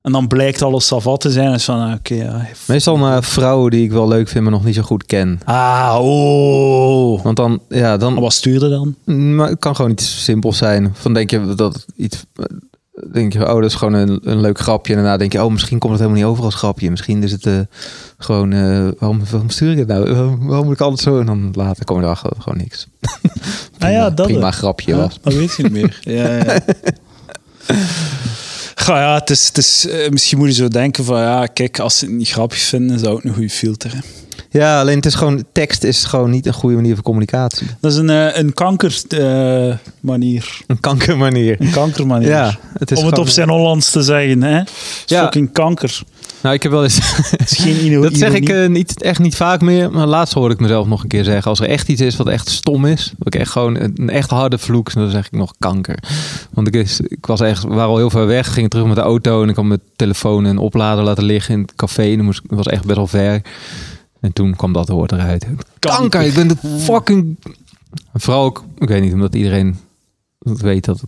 En dan blijkt alles savat te zijn. Is van, ah, ja. Meestal naar vrouwen die ik wel leuk vind, maar nog niet zo goed ken. Ah, oh. Want dan, ja, dan... Maar wat stuurde dan? Maar het kan gewoon iets simpels zijn. Van denk je dat iets. Denk je, oh, dat is gewoon een, een leuk grapje. En daarna denk je, oh, misschien komt het helemaal niet over als grapje. Misschien is het eh, gewoon, eh, waarom, waarom stuur ik het nou? Waarom, waarom moet ik altijd zo? En dan later kom je erachter dat gewoon niks. <laughs> Ah ja, dat prima grapje Ja, was. dat weet je niet meer. ja, ja. <laughs> Ga ja, het is, het is, eh, misschien moet je zo denken van ja, kijk, als ze het niet grappig vinden, zou het een goede filter. Hè. Ja, alleen het is gewoon, tekst is gewoon niet een goede manier van communicatie. Dat is een, eh, een kanker eh, manier. Een kankermanier. Een kankermanier. Ja, het is Om het op zijn Hollands te zeggen, hè? Ja. fucking kanker. Nou, ik heb wel eens. <laughs> Het is geen ino- Dat zeg ik eh, niet, echt niet vaak meer. Maar laatst hoorde ik mezelf nog een keer zeggen. Als er echt iets is wat echt stom is. Wat ik echt gewoon een, echt harde vloek. Dan zeg ik nog kanker. Want ik, is, ik was echt, we waren al heel ver weg. Ging terug met de auto. En ik had mijn telefoon en oplader laten liggen in het café. En moest, het was echt best wel ver. En toen kwam dat woord eruit. Kanker, ik ben de fucking... Vooral ook, ik weet niet, omdat iedereen weet dat,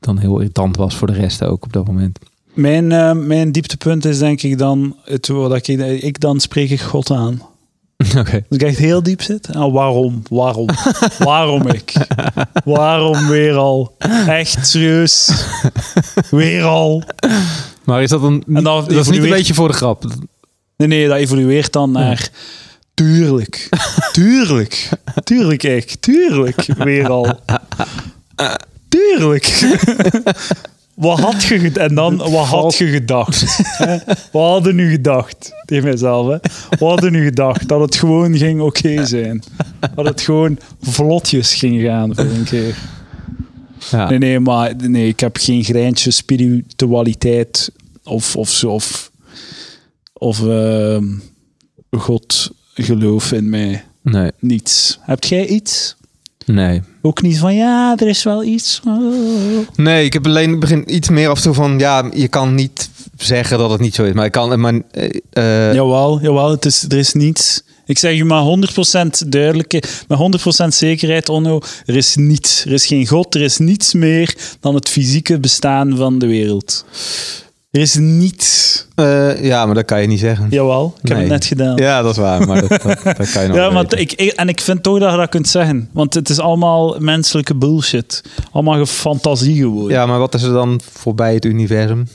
dan heel irritant was voor de rest ook op dat moment. Mijn, eh, mijn dieptepunt is denk ik dan, het, wat ik, ik dan spreek ik God aan. <laughs> Oké. Als ik echt heel diep zit. En waarom? Waarom? <laughs> waarom ik? Waarom weer al? Echt serieus? Weer al? Maar is dat een, dat is niet een beetje voor de grap? Nee, nee, dat evolueert dan naar... Tuurlijk. Tuurlijk. Tuurlijk, ik. Tuurlijk. Weer al. <laughs> Tuurlijk. Wat had je En dan, <laughs> wat had je gedacht? Hè? Wat hadden nu gedacht? Tegen mijzelf, hè? Wat hadden nu gedacht? Dat het gewoon ging oké zijn. Dat het gewoon vlotjes ging gaan voor een keer. Ja. Nee, nee, maar nee, ik heb geen greintje spiritualiteit of, of zo. Of, of ehm, God geloof in mij. Nee, Niets. Heb jij iets? Nee. Ook niet van ja, er is wel iets. Oh. Nee, ik heb alleen begin iets meer af en toe van ja, je kan niet zeggen dat het niet zo is, maar ik kan, maar eh, eh, Jawel, jawel het is, er is niets. Ik zeg je maar 100% duidelijk, met 100% zekerheid, Onno, er is niets. Er is geen God, er is niets meer dan het fysieke bestaan van de wereld. Er is niets. eh, ja, maar dat kan je niet zeggen. Jawel, ik heb het net gedaan. Ja, dat is waar, maar dat, dat, dat kan je <laughs> nog Ja, wel maar ik, ik- en ik vind toch dat je dat kunt zeggen. Want het is allemaal menselijke bullshit. Allemaal fantasie gewoon. Ja, maar wat is er dan voorbij het universum?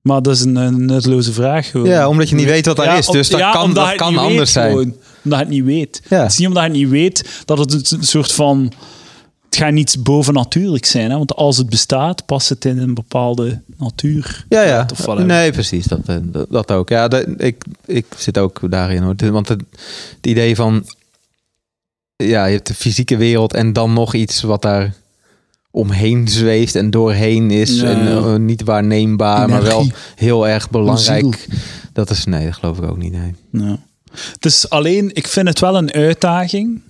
Maar dat is een, een nutteloze vraag gewoon. Ja, omdat je niet weet wat er is, dus dat kan- dat kan anders weet zijn. gewoon. omdat je het niet weet. Ja. Het is niet omdat je het niet weet dat het een soort van... Het gaat niet bovennatuurlijk zijn. Hè? Want als het bestaat, past het in een bepaalde natuur. Ja, ja. Of. Nee, precies. Dat, eh, dat, dat ook. Ja, dat, ik, ik zit ook daarin hoor. Want het, het idee van. Ja, je hebt de fysieke wereld en dan nog iets wat daar omheen zweeft en doorheen is. En eh, niet waarneembaar, maar wel heel erg belangrijk. Dat is, nee, dat geloof ik ook niet. Nee. Het is alleen, ik vind het wel een uitdaging.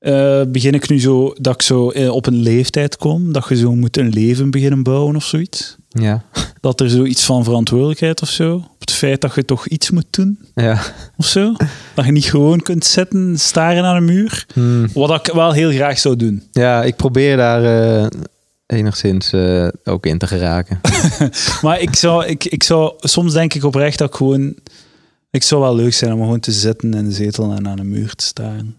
Eh, begin ik nu zo dat ik zo eh, op een leeftijd kom, dat je zo moet een leven beginnen bouwen of zoiets. Ja. Dat er zoiets van verantwoordelijkheid of zo. Op het feit dat je toch iets moet doen Ja. of zo. Dat je niet gewoon kunt zitten, staren aan een muur. Hmm. Wat ik wel heel graag zou doen. ja, ik probeer daar eh, enigszins ook in te geraken. <laughs> Maar ik zou, ik, ik zou, soms denk ik oprecht dat ik gewoon. Ik zou wel leuk zijn om gewoon te zitten in de zetel en aan een muur te staren.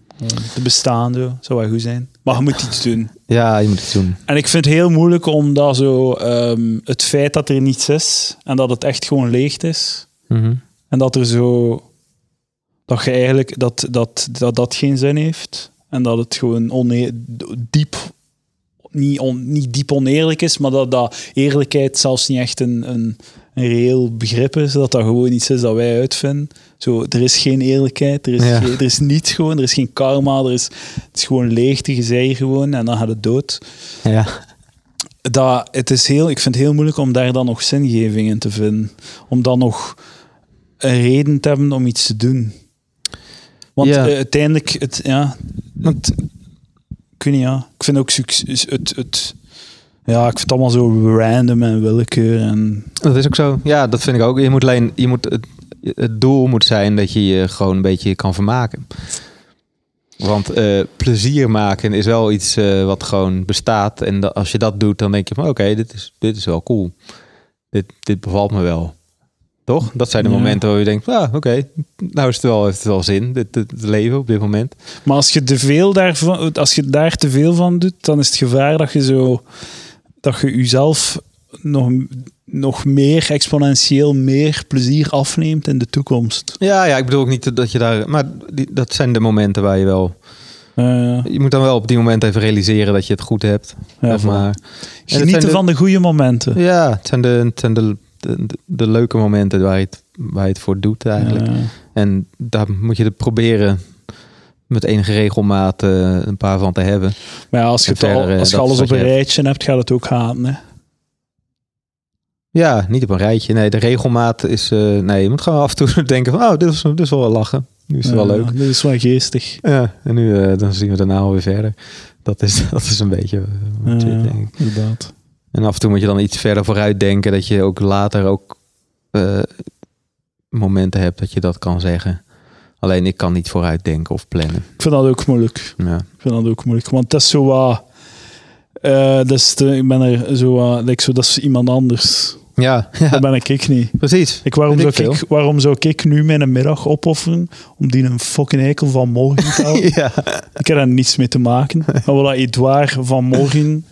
Te bestaan, zo. zou wel goed zijn. Maar je moet iets doen. ja, je moet het doen. En ik vind het heel moeilijk omdat zo, ehm, het feit dat er niets is en dat het echt gewoon leeg is. Mhm. En dat er zo. Dat je eigenlijk. Dat dat, dat, dat geen zin heeft. En dat het gewoon one, diep. Niet, on, niet diep oneerlijk is, maar dat, dat eerlijkheid zelfs niet echt een, een, een reëel begrip is. Dat dat gewoon iets is dat wij uitvinden. Zo, er is geen eerlijkheid, er is, Ja. geen- er is niets gewoon, er is geen karma, er is, het is gewoon leegte, je zei gewoon en dan gaat het dood. Ja. Dat, het is heel, ik vind het heel moeilijk om daar dan nog zingeving in te vinden. Om dan nog een reden te hebben om iets te doen. Want Ja. eh, uiteindelijk, het, ja, het, ik weet niet, ja. Ik vind ook succes, het, het, ja, ik vind het allemaal zo random en willekeur. En, Dat is ook zo. Ja, dat vind ik ook. Je moet alleen, je moet, het, het doel moet zijn dat je je gewoon een beetje kan vermaken. Want eh, plezier maken is wel iets eh, wat gewoon bestaat. En da- als je dat doet, dan denk je van oké, dit, is, dit is wel cool. Dit, dit bevalt me wel. Toch? Dat zijn de Ja. momenten waar je denkt, ah, oké, nou is het wel, heeft het wel zin, dit, dit, het leven op dit moment. maar als je, te veel daarvan, als je daar te veel van doet, dan is het gevaar dat je zo dat je jezelf nog, nog meer exponentieel meer plezier afneemt in de toekomst. Ja, ja, ik bedoel ook niet dat je daar, maar die, dat zijn de momenten waar je wel, je moet dan wel op die moment even realiseren dat je het goed hebt. ja, zeg maar. Genieten de- van de goede momenten. Ja, het zijn de, het zijn de, de, de- de leuke momenten waar je, het, waar je het voor doet eigenlijk. Ja. En daar moet je het proberen met enige regelmaat eh, een paar van te hebben. Maar ja, als je, al- eh, als je alles op een hebt. rijtje hebt, gaat het ook haten. Hè? Ja, niet op een rijtje. Nee, de regelmaat is... eh, nee, je moet gewoon af en toe <laughs> denken van... Oh, dit is, dit is wel lachen. Nu is het wel leuk. Dit is wel geestig. Ja, en nu dan zien we daarna alweer verder. Dat is, <laughs> dat is een beetje wat je Ja, denkt. inderdaad. En af en toe moet je dan iets verder vooruit denken. Dat je ook later ook momenten hebt dat je dat kan zeggen. Alleen ik kan niet vooruit denken of plannen. Ik vind dat ook moeilijk. Ja. Ik vind dat ook moeilijk. Want het is zo wat... Eh, dus de- ik ben er zo, like zo, dat is iemand anders. Ja, <laughs> ja Dat ben ik, ik niet. precies. Ik, waarom, zou ik waarom zou ik nu mijn middag opofferen om die een fucking eikel van morgen te? <laughs> Ja. ik heb daar niets mee te maken. <laughs> Maar wat Edouard van morgen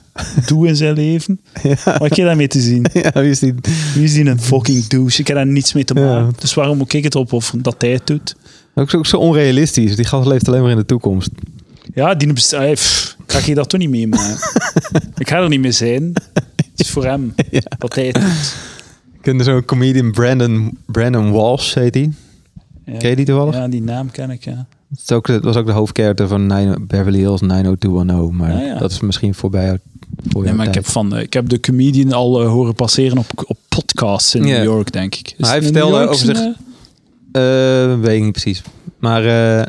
doet in zijn leven, wat heb je daarmee te zien? ja, wie is die? Wie is die een fucking douche? Ik heb daar niets mee te Ja. maken. Dus waarom moet ik het opofferen dat hij het doet? Ook zo, ook zo onrealistisch. Die gast leeft alleen maar in de toekomst. Ja, die ah, pff, ga je dat toch niet meemaken? <laughs> ik ga er niet mee zijn. Het is voor hem <laughs> Ja. dat het doet. Ik ken zo'n comedian Brandon, Brandon Walsh, heet hij. Ja. Ken je die toevallig? Ja, die naam ken ik, ja. Dat, is ook, dat was ook de hoofdkarakter van 9 Beverly Hills 90210. Maar Ah, ja. dat is misschien voorbij jou- voor Nee, maar ik heb, van, eh, ik heb de comedian al eh, horen passeren op, op podcasts in. New York, denk ik. Is Maar hij het vertelde over zich- Eh, weet ik niet precies. Maar eh,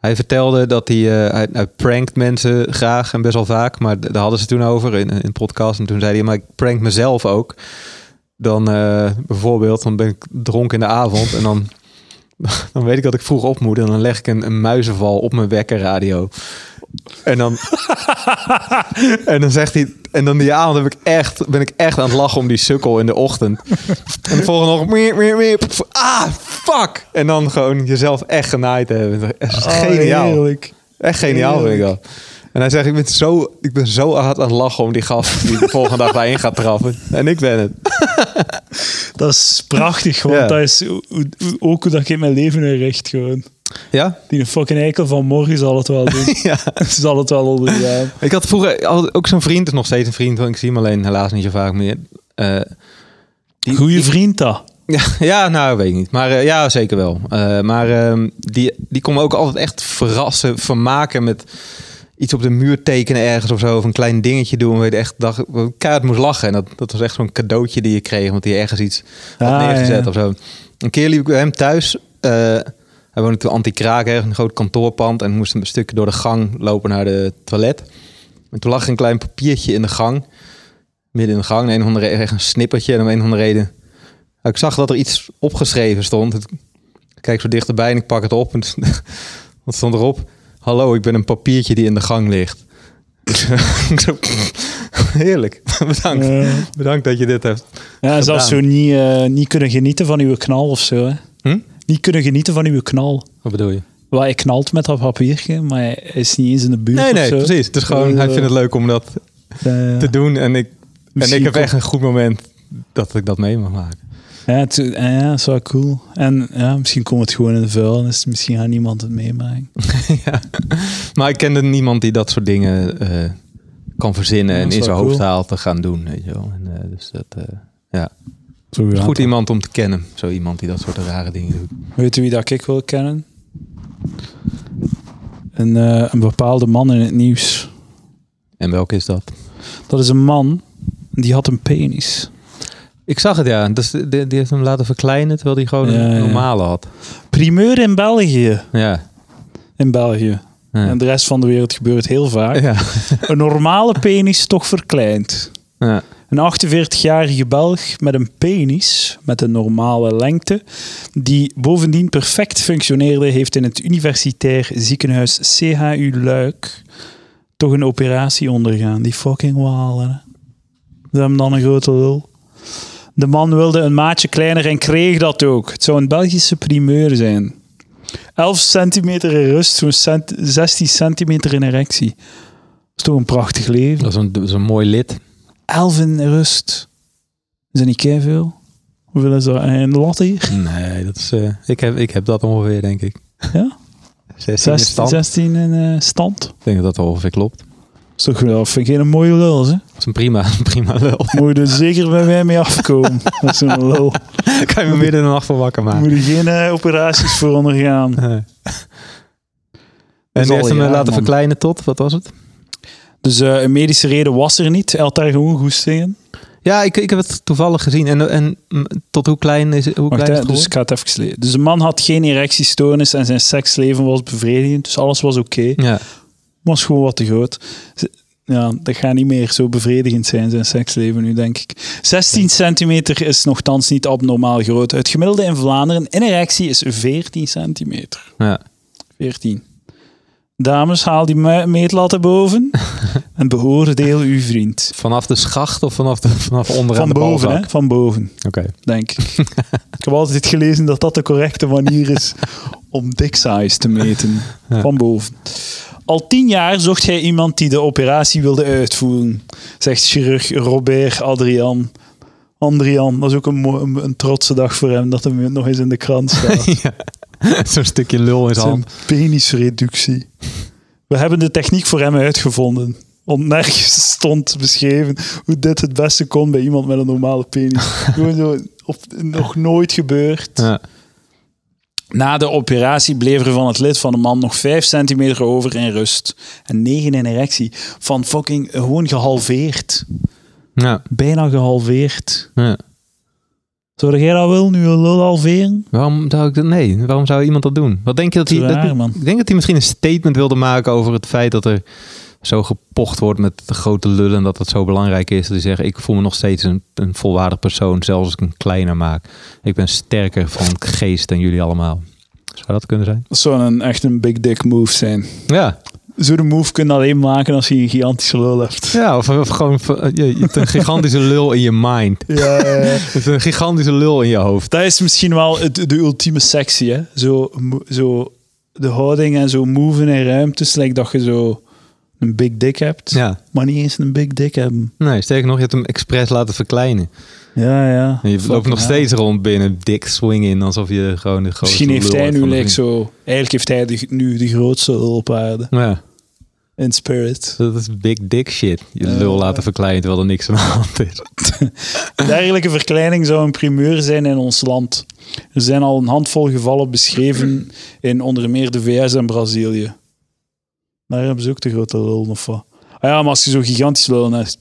hij vertelde dat hij, eh, hij, hij prankt mensen graag en best wel vaak. Maar daar hadden ze toen over in, een podcast. En toen zei hij, maar ik prank mezelf ook. Dan eh, bijvoorbeeld, dan ben ik dronken in de avond. En dan, <laughs> dan weet ik dat ik vroeg op moet. En dan leg ik een, een muizenval op mijn wekkerradio. En dan, <laughs> en dan zegt hij... En dan die avond heb ik echt, ben ik echt aan het lachen om die sukkel in de ochtend. En de volgende nog... Miep, miep, miep. Ah, fuck! En dan gewoon jezelf echt genaaid hebben. Dat is geniaal. Oh, heerlijk. Echt geniaal vind ik dat. En hij zegt, ik ben, zo, ik ben zo hard aan het lachen om die gast die de volgende dag daarin gaat trappen. En ik ben het. <laughs> Dat is prachtig, want Ja. dat is ook hoe dat ik mijn leven inricht. Gewoon. Ja? Die een fucking eikel van morgen zal het wel doen. <laughs> Ja. <laughs> zal het wel ondergaan. Ik had vroeger ook zo'n vriend, is nog steeds een vriend, want ik zie hem alleen helaas niet zo vaak meer. Die- Goeie vriend dat. <laughs> Ja, ja, nou, weet ik niet. Maar eh, ja, zeker wel. Eh, maar ehm, die, die kon me ook altijd echt verrassen, vermaken met iets op de muur tekenen ergens of zo. Of een klein dingetje doen. Je echt dacht, keihard moest lachen. En dat, dat was echt zo'n cadeautje die je kreeg. Want die ergens iets had Ah, neergezet ja. of zo. Een keer liep ik bij hem thuis. Hij woonde toen anti-kraak, een groot kantoorpand. En moest een stukje door de gang lopen naar de toilet. En toen lag er een klein papiertje in de gang. Midden in de gang. En een of andere echt een snippertje. En om een of andere reden ik zag dat er iets opgeschreven stond. Ik kijk zo dichterbij en ik pak het op. En <laughs> wat stond erop? Hallo, ik ben een papiertje die in de gang ligt. <laughs> Heerlijk. <laughs> Bedankt. Bedankt dat je dit hebt. Ja, zelfs zo niet, eh, niet kunnen genieten van uw knal of zo. Hè. Hm? Niet kunnen genieten van uw knal. Wat bedoel je? Wel, hij knalt met dat papiertje, maar hij is niet eens in de buurt Nee, nee, precies. Het is gewoon, hij vindt het leuk om dat Eh, te doen. En ik, en ik heb echt een goed moment dat ik dat mee mag maken. Ja, het, eh, ja, dat is wel cool. En ja, misschien komt het gewoon in de vuilnis. Misschien gaat niemand het meemaken. <laughs> ja. Maar ik kende niemand die dat soort dingen eh, kan verzinnen Ja, en in zijn hoofd haalt te gaan doen. Weet je wel. En, eh, dus dat, eh, ja. Goed iemand om te kennen. Zo iemand die dat soort rare dingen doet. Weet u wie dat ik wil kennen? Een, eh, een bepaalde man in het nieuws. En welke is dat? Dat is een man, die had een penis. Ik zag het, ja. Dus die, die heeft hem laten verkleinen terwijl hij gewoon Ja, een ja. normale had. Primeur in België. Ja. In België. Ja. En de rest van de wereld gebeurt heel vaak. Ja. Een normale penis toch verkleind. ja. Een 48-jarige Belg met een penis met een normale lengte, die bovendien perfect functioneerde, heeft in het universitair ziekenhuis CHU Luik toch een operatie ondergaan. Die fucking walen. Ze hebben dan een grote lul. De man wilde een maatje kleiner en kreeg dat ook. Het zou een Belgische primeur zijn. 11 centimeter in rust, zo'n cent- 16 centimeter in erectie. Dat is toch een prachtig leven. Dat is een, dat is een mooi lid. 11 in rust. Is dat niet keiveel? Hoeveel is dat in de lat hier? Nee, dat is, eh, ik, heb, ik heb dat ongeveer, denk ik. Ja? 16 in 16, stand. 16 in eh, stand. Ik denk dat dat ongeveer klopt. Dat is toch wel, vind ik geen mooie lul, hè? Dat is een prima, een <laughs> prima lul. Moet je er zeker bij mij mee afkomen. <laughs> Dat is een lul. kan je me midden in de nacht van wakker maken. moet je geen eh, operaties voor ondergaan. Nee. En die heeft hem laten man. verkleinen tot, wat was het? Dus eh, een medische reden was er niet. Hij had daar gewoon goesting in. Ja, ik, ik heb het toevallig gezien. En, en tot hoe klein is, hoe Wacht, klein is het dus ik ga het even lezen. Dus de man had geen erectiestoornis en zijn seksleven was bevredigend. Dus alles was oké. geworden? Ja. was gewoon wat te groot. Ja, dat gaat niet meer zo bevredigend zijn, zijn seksleven nu, denk ik. 16 centimeter is nogthans niet abnormaal groot. Het gemiddelde in Vlaanderen in erectie is 14 centimeter. ja. 14. Dames, haal die me- meetlat boven. <laughs> en beoordeel uw vriend. Vanaf de schacht of vanaf, de, vanaf onderaan Van de boven, balzak? hè? Van boven, Oké. denk ik. <laughs> ik heb altijd gelezen dat dat de correcte manier is om dick size te meten. Van boven. Al tien jaar zocht hij iemand die de operatie wilde uitvoeren, zegt chirurg Robert Adrian. Andrian, dat is ook een, een trotse dag voor hem dat hem nog eens in de krant staat. <laughs> <laughs> Zo'n stukje lul in zijn Zijn hand. penisreductie. We hebben de techniek voor hem uitgevonden. Want nergens <laughs> stond beschreven hoe dit het beste kon bij iemand met een normale penis. <laughs> Gewoon zo, op, nog nooit gebeurd. Ja. Na de operatie bleef er van het lid van de man nog 5 centimeter over in rust. En 9 in erectie. Van fucking gewoon gehalveerd. Ja. Bijna gehalveerd. ja. Zou jij dat willen, nu een lul halveren? Waarom zou ik dat? Nee, waarom zou iemand dat doen? Wat denk je dat hij? Raar, dat- man. ik denk dat hij misschien een statement wilde maken over het feit dat er zo gepocht wordt met de grote lullen en dat het zo belangrijk is dat hij zegt: ik voel me nog steeds een, een volwaardig persoon, zelfs als ik hem kleiner maak. Ik ben sterker van geest dan jullie allemaal. Zou dat kunnen zijn? Dat zou een, echt een big dick move zijn. Ja, Zo'n move kun je alleen maken als je een gigantische lul hebt. ja of, of gewoon eh, je, hebt een gigantische <laughs> lul in je mind. Ja, <laughs> Je hebt een gigantische lul in je hoofd. dat is misschien wel het, de ultieme sectie, hè? Zo, zo de houding en zo moven in ruimtes, lijkt dat je zo een big dick hebt, Ja, maar niet eens een big dick hebben. nee, sterker nog, je hebt hem expres laten verkleinen. Ja, ja. En je loopt nog steeds rond binnen dik swing in, alsof je gewoon de grootste Misschien heeft hij nu like, zo... Eigenlijk heeft hij de, nu de grootste lul op aarde. Ja. In spirit. Dat is big dick shit. Je lul laten verkleinen terwijl er niks aan de hand is. <laughs> Dergelijke verkleining zou een primeur zijn in ons land. Er zijn al een handvol gevallen beschreven in onder meer de VS en Brazilië. Daar hebben ze ook de grote lul of wat. Ah ja, maar als je zo gigantisch lul hebt.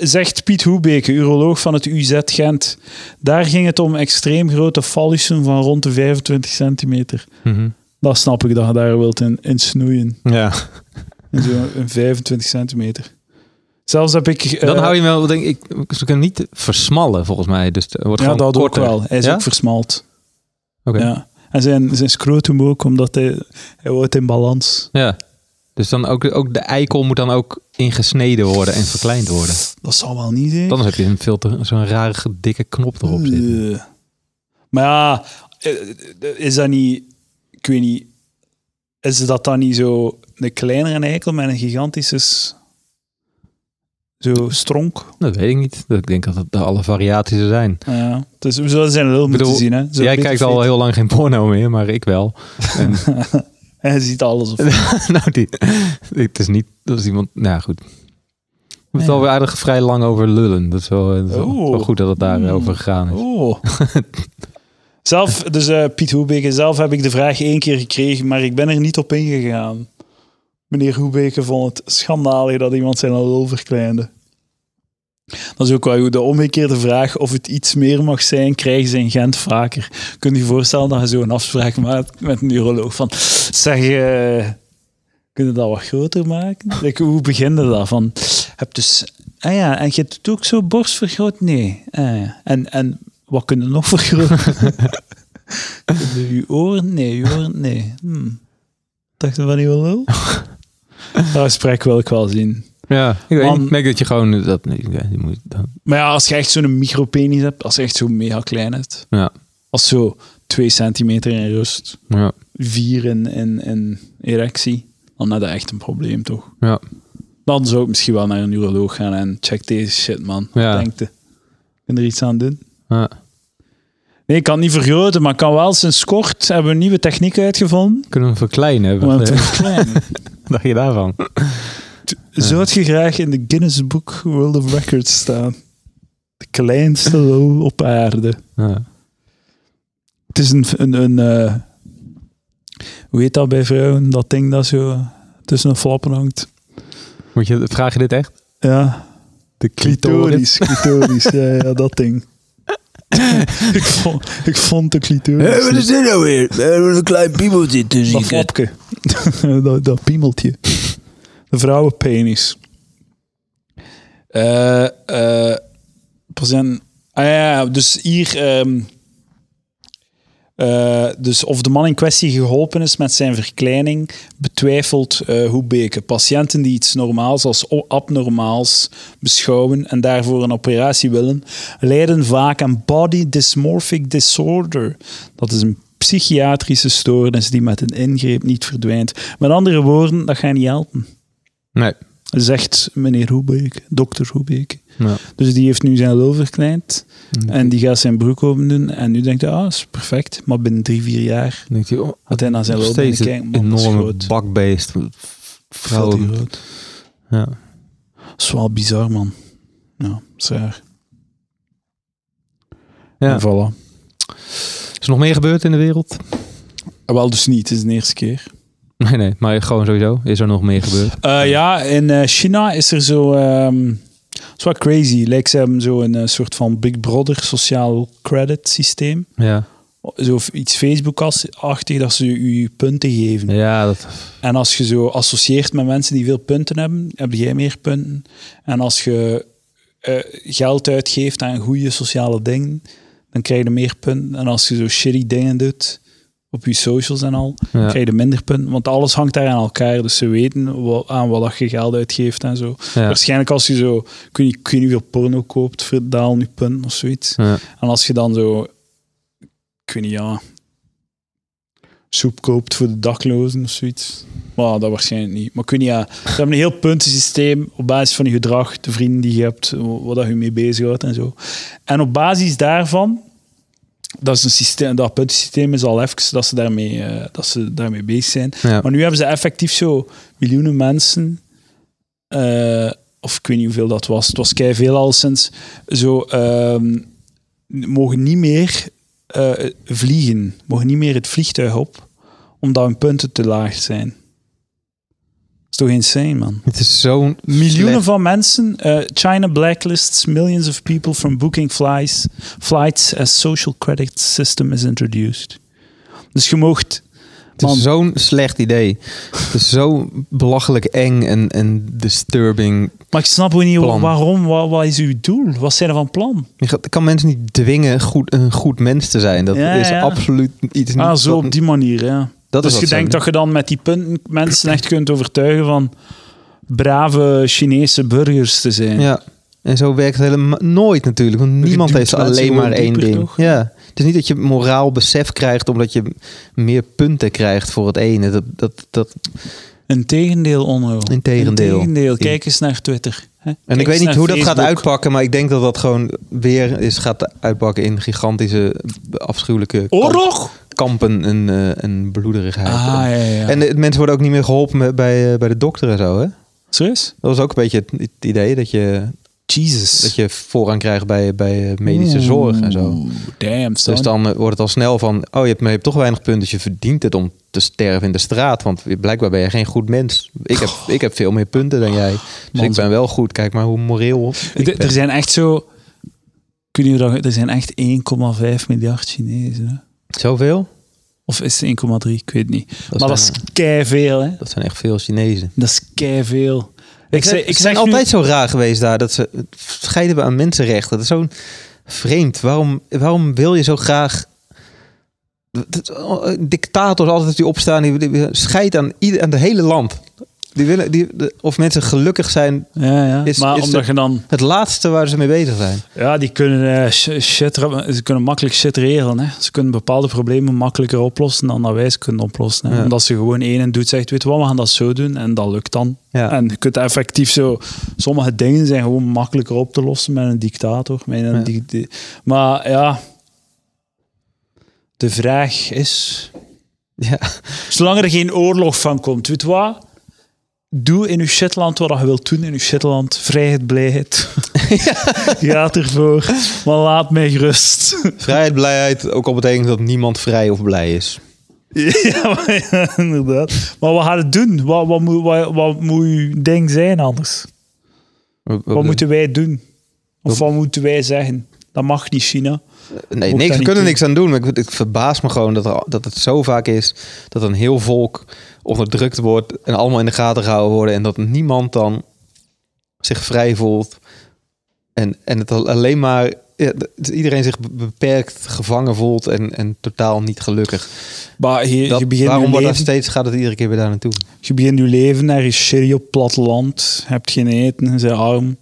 Zegt Piet Hoebeke, uroloog van het UZ Gent. Daar ging het om extreem grote fallussen van rond de 25 centimeter. Dat snap ik dat je daar wilt in, in snoeien. Ja, zo'n een 25 centimeter. Zelfs heb ik... dan eh, hou je wel, denk ik, ze kunnen niet versmallen volgens mij. Dus het wordt Ja, dat korter. ook wel. Hij is Ja? ook versmalt. Oké. Ja. Ja. En zijn, zijn scrotum ook, omdat hij, hij houdt in balans. Dus dan ook, ook de eikel moet dan ook ingesneden worden en verkleind worden. Dat zal wel niet zijn. Dan heb je een te- zo'n rare dikke knop erop zitten. Eh. Maar ja, eh, is dat niet... Ik weet niet... Is dat dan niet zo een kleinere eikel met een gigantische... Zo stronk? Dat weet ik niet. Ik denk dat het alle variaties er zijn. Ja. Dus we zullen zijn lul moeten zien, hè. Zo Jij kijkt al heel lang geen porno meer, maar ik wel. En, <laughs> Hij ziet alles op. <laughs> nou, die, het is niet... Dat is iemand... Nou goed. We hebben het Ja. alweer aardig vrij lang over lullen. Dat is wel, dat is wel- wel goed dat het daarover gegaan is. Oh. <laughs> zelf, dus eh, Piet Hoebeke, zelf heb ik de vraag één keer gekregen, maar ik ben er niet op ingegaan. Meneer Hoebeke vond het schandalig dat iemand zijn lul verkleinde. Dat is ook wel goed. De omgekeerde vraag of het iets meer mag zijn, krijgen ze in Gent vaker. Kun je je voorstellen dat je zo'n afspraak maakt met een uroloog van, zeg, eh je dat wat groter maken? Like, hoe beginde dat? Van, heb dus, ah ja, en je doet ook zo borstvergroot? Nee. Ah en, en wat kun je nog vergroten? <laughs> Je oren? Nee, je oren? Nee. Hm. Dacht je van die lul? <laughs> Dat gesprek wil ik wel zien. Ja, ik weet. Ik merk dat je gewoon... Dat, nee, die moet, dan- Maar ja, als je echt zo'n micropenis hebt, als je echt zo mega klein hebt, ja, als zo 2 centimeter in rust, ja, 4 in, in, in erectie, dan heb je echt een probleem, toch? ja. Dan zou ik misschien wel naar een uroloog gaan en check deze shit, man. Ja. Denk je? Kun je er iets aan doen? ja. Nee, ik kan niet vergroten, maar ik kan wel sinds kort hebben we een nieuwe techniek uitgevonden. Kunnen we hem verkleinen? <laughs> Wat dacht je daarvan? Zou je graag in de Guinness Book World of Records staan? De kleinste <laughs> lul op aarde. Ja. Het is een... een, een eh, hoe heet dat bij vrouwen? Dat ding dat zo tussen een flappen hangt. Moet je, vraag je dit echt? Ja, De clitoris. Clitoris, ja, ja, dat ding. <laughs> ik, vond, ik vond de clitoris. Wat is dit nou weer? We hebben een klein piemeltje tussen dat flapje. <laughs> dat, dat piemeltje. De vrouwenpenis. Eh eh procent. Ah ja, dus hier... ehm, Eh, dus of de man in kwestie geholpen is met zijn verkleining, betwijfelt uh, Hoebeke. Patiënten die iets normaals als abnormaals beschouwen en daarvoor een operatie willen, lijden vaak aan body dysmorphic disorder. Dat is een psychiatrische stoornis die met een ingreep niet verdwijnt. Met andere woorden, dat gaat niet helpen. Nee. Zegt meneer Hoebeke, dokter Hoebeke. Ja. Dus die heeft nu zijn lul verkleind en die gaat zijn broek open doen. En nu denkt hij, ah, is perfect. Maar binnen drie, vier jaar denkt hij, oh, had hij naar zijn lul een enorme bakbeest. Vrouwen. groot. Ja. Dat is wel bizar, man. Ja, raar. Ja. En voilà. Is er nog meer gebeurd in de wereld? Ah, Wel, dus niet. Het is de eerste keer. Nee, nee. Maar gewoon sowieso. Is er nog meer gebeurd? Eh, ja, in eh, China is er zo... ehm is wel crazy. Lijkt ze hebben zo een eh, soort van Big Brother sociaal credit systeem. Ja. Zo iets Facebook-achtig, dat ze je punten geven. Ja, dat... En als je zo associeert met mensen die veel punten hebben, heb jij meer punten. En als je eh, geld uitgeeft aan goede sociale dingen, dan krijg je meer punten. En als je zo shitty dingen doet op je socials en al, Ja. krijg je minder punten. Want alles hangt daar aan elkaar. Dus ze weten wa- aan wat dat je geld uitgeeft en zo. Ja. Waarschijnlijk als je zo, kun je, kun je niet veel porno koopt, verdaal nu punten of zoiets. Ja. En als je dan zo, ik weet niet, ja, soep koopt voor de daklozen of zoiets. Maar dat waarschijnlijk niet. Maar kun je, ja, ze hebben een heel puntensysteem op basis van je gedrag, de vrienden die je hebt, wat dat je mee bezighoudt en zo. En op basis daarvan, dat is een systeem, dat puntensysteem is al even dat ze daarmee, eh, dat ze daarmee bezig zijn. Ja. Maar nu hebben ze effectief zo miljoenen mensen, eh, of ik weet niet hoeveel dat was, het was kei veel al sinds, zo ehm, mogen niet meer eh, vliegen, mogen niet meer het vliegtuig op, omdat hun punten te laag zijn. Is toch insane, man? Het is zo'n... Miljoenen slecht- van mensen. eh, China blacklists millions of people from booking flights, flights as social credit system is introduced. Dus je mocht... Het Man. is zo'n slecht idee. Het is zo belachelijk eng en, en disturbing. Maar ik snap ook niet Plan. waarom. Wat, wat is uw doel? Wat zijn er van plan? Je gaat- kan mensen niet dwingen goed, een goed mens te zijn. Dat Ja, is ja. absoluut iets niet... Ah, zo wat- op die manier, ja. Dat dus je denkt dat je dan met die punten mensen echt kunt overtuigen van brave Chinese burgers te zijn. Ja, en zo werkt het helemaal nooit natuurlijk. Want niemand heeft alleen maar één ding. Ja, het is niet dat je moraal besef krijgt omdat je meer punten krijgt voor het ene. Dat, dat, dat, Integendeel, Onno. Integendeel. Integendeel. Kijk eens naar Twitter. hè. en Kijk ik weet niet hoe dat gaat uitpakken, maar ik denk dat dat gewoon weer is gaat uitpakken in gigantische, afschuwelijke Oorlog? Kampen en, eh, en bloederigheid. Ah, ja, ja. En de, mensen worden ook niet meer geholpen bij, eh, bij de dokter en zo, hè? Serieus? Dat was ook een beetje het, idee dat je, Jesus. dat je voorrang krijgt bij, bij eh, medische zorg en zo. Damn, son. Dus dan wordt het al snel van, oh, je hebt, maar je hebt toch weinig punten, dus je verdient het om te sterven in de straat. Want blijkbaar ben je geen goed mens. Ik heb, ik heb veel meer punten dan jij. Dus Man, ik ben wel goed. Kijk maar hoe moreel Er- zijn echt zo... Kun je er zijn echt 1,5 miljard Chinezen. Zoveel? Of is het 1,3? Ik weet het niet. Dat maar dat is kei veel, hè? dat zijn echt veel Chinezen. Dat is kei veel. Ik, zeg, ik zeg zijn nu- altijd zo raar geweest daar, dat ze scheiden hebben aan mensenrechten. Dat is zo'n vreemd. Waarom, waarom wil je zo graag... dat- Dictators altijd die opstaan, die, die scheiden aan, ieder, aan het hele land. Die willen, die, de- of mensen gelukkig zijn, Ja, ja. Is- maar is omdat de- je dan... het laatste waar ze mee bezig zijn. Ja, die kunnen, eh, ze kunnen makkelijk shit regelen. Hè. Ze kunnen bepaalde problemen makkelijker oplossen dan dat wij ze kunnen oplossen. Hè. Ja. Omdat ze gewoon één en doet, zegt, weet je wat, we gaan dat zo doen. En dat lukt dan. Ja. En je kunt effectief zo... Sommige dingen zijn gewoon makkelijker op te lossen met een dictator. Met een Ja. maar ja... De vraag is... Ja. Zolang er geen oorlog van komt, weet je wat? Doe in uw shitland wat je wilt doen in uw shitland. Vrijheid, blijheid. <laughs> Gaat ervoor. Maar laat mij gerust. Vrijheid, blijheid, ook al betekent dat niemand vrij of blij is. <laughs> ja, maar, ja, inderdaad. Maar wat gaat het doen? Wat, wat, moet, wat, wat moet uw ding zijn anders? Wat moeten wij doen? Of wat moeten wij zeggen? Dat mag niet, China. Nee, niks, we kunnen niks aan doen. Maar ik, het verbaast me gewoon dat, er, dat het zo vaak is dat een heel volk onderdrukt wordt en allemaal in de gaten gehouden worden en dat niemand dan zich vrij voelt. En, en het al- alleen maar ja, iedereen zich be- beperkt, gevangen voelt en, en totaal niet gelukkig. Maar je, Dat, je begint waarom je wordt dat steeds, gaat het iedere keer weer daar naartoe? je begint je leven naar shitty op het platteland. Je hebt geen eten, je bent arm.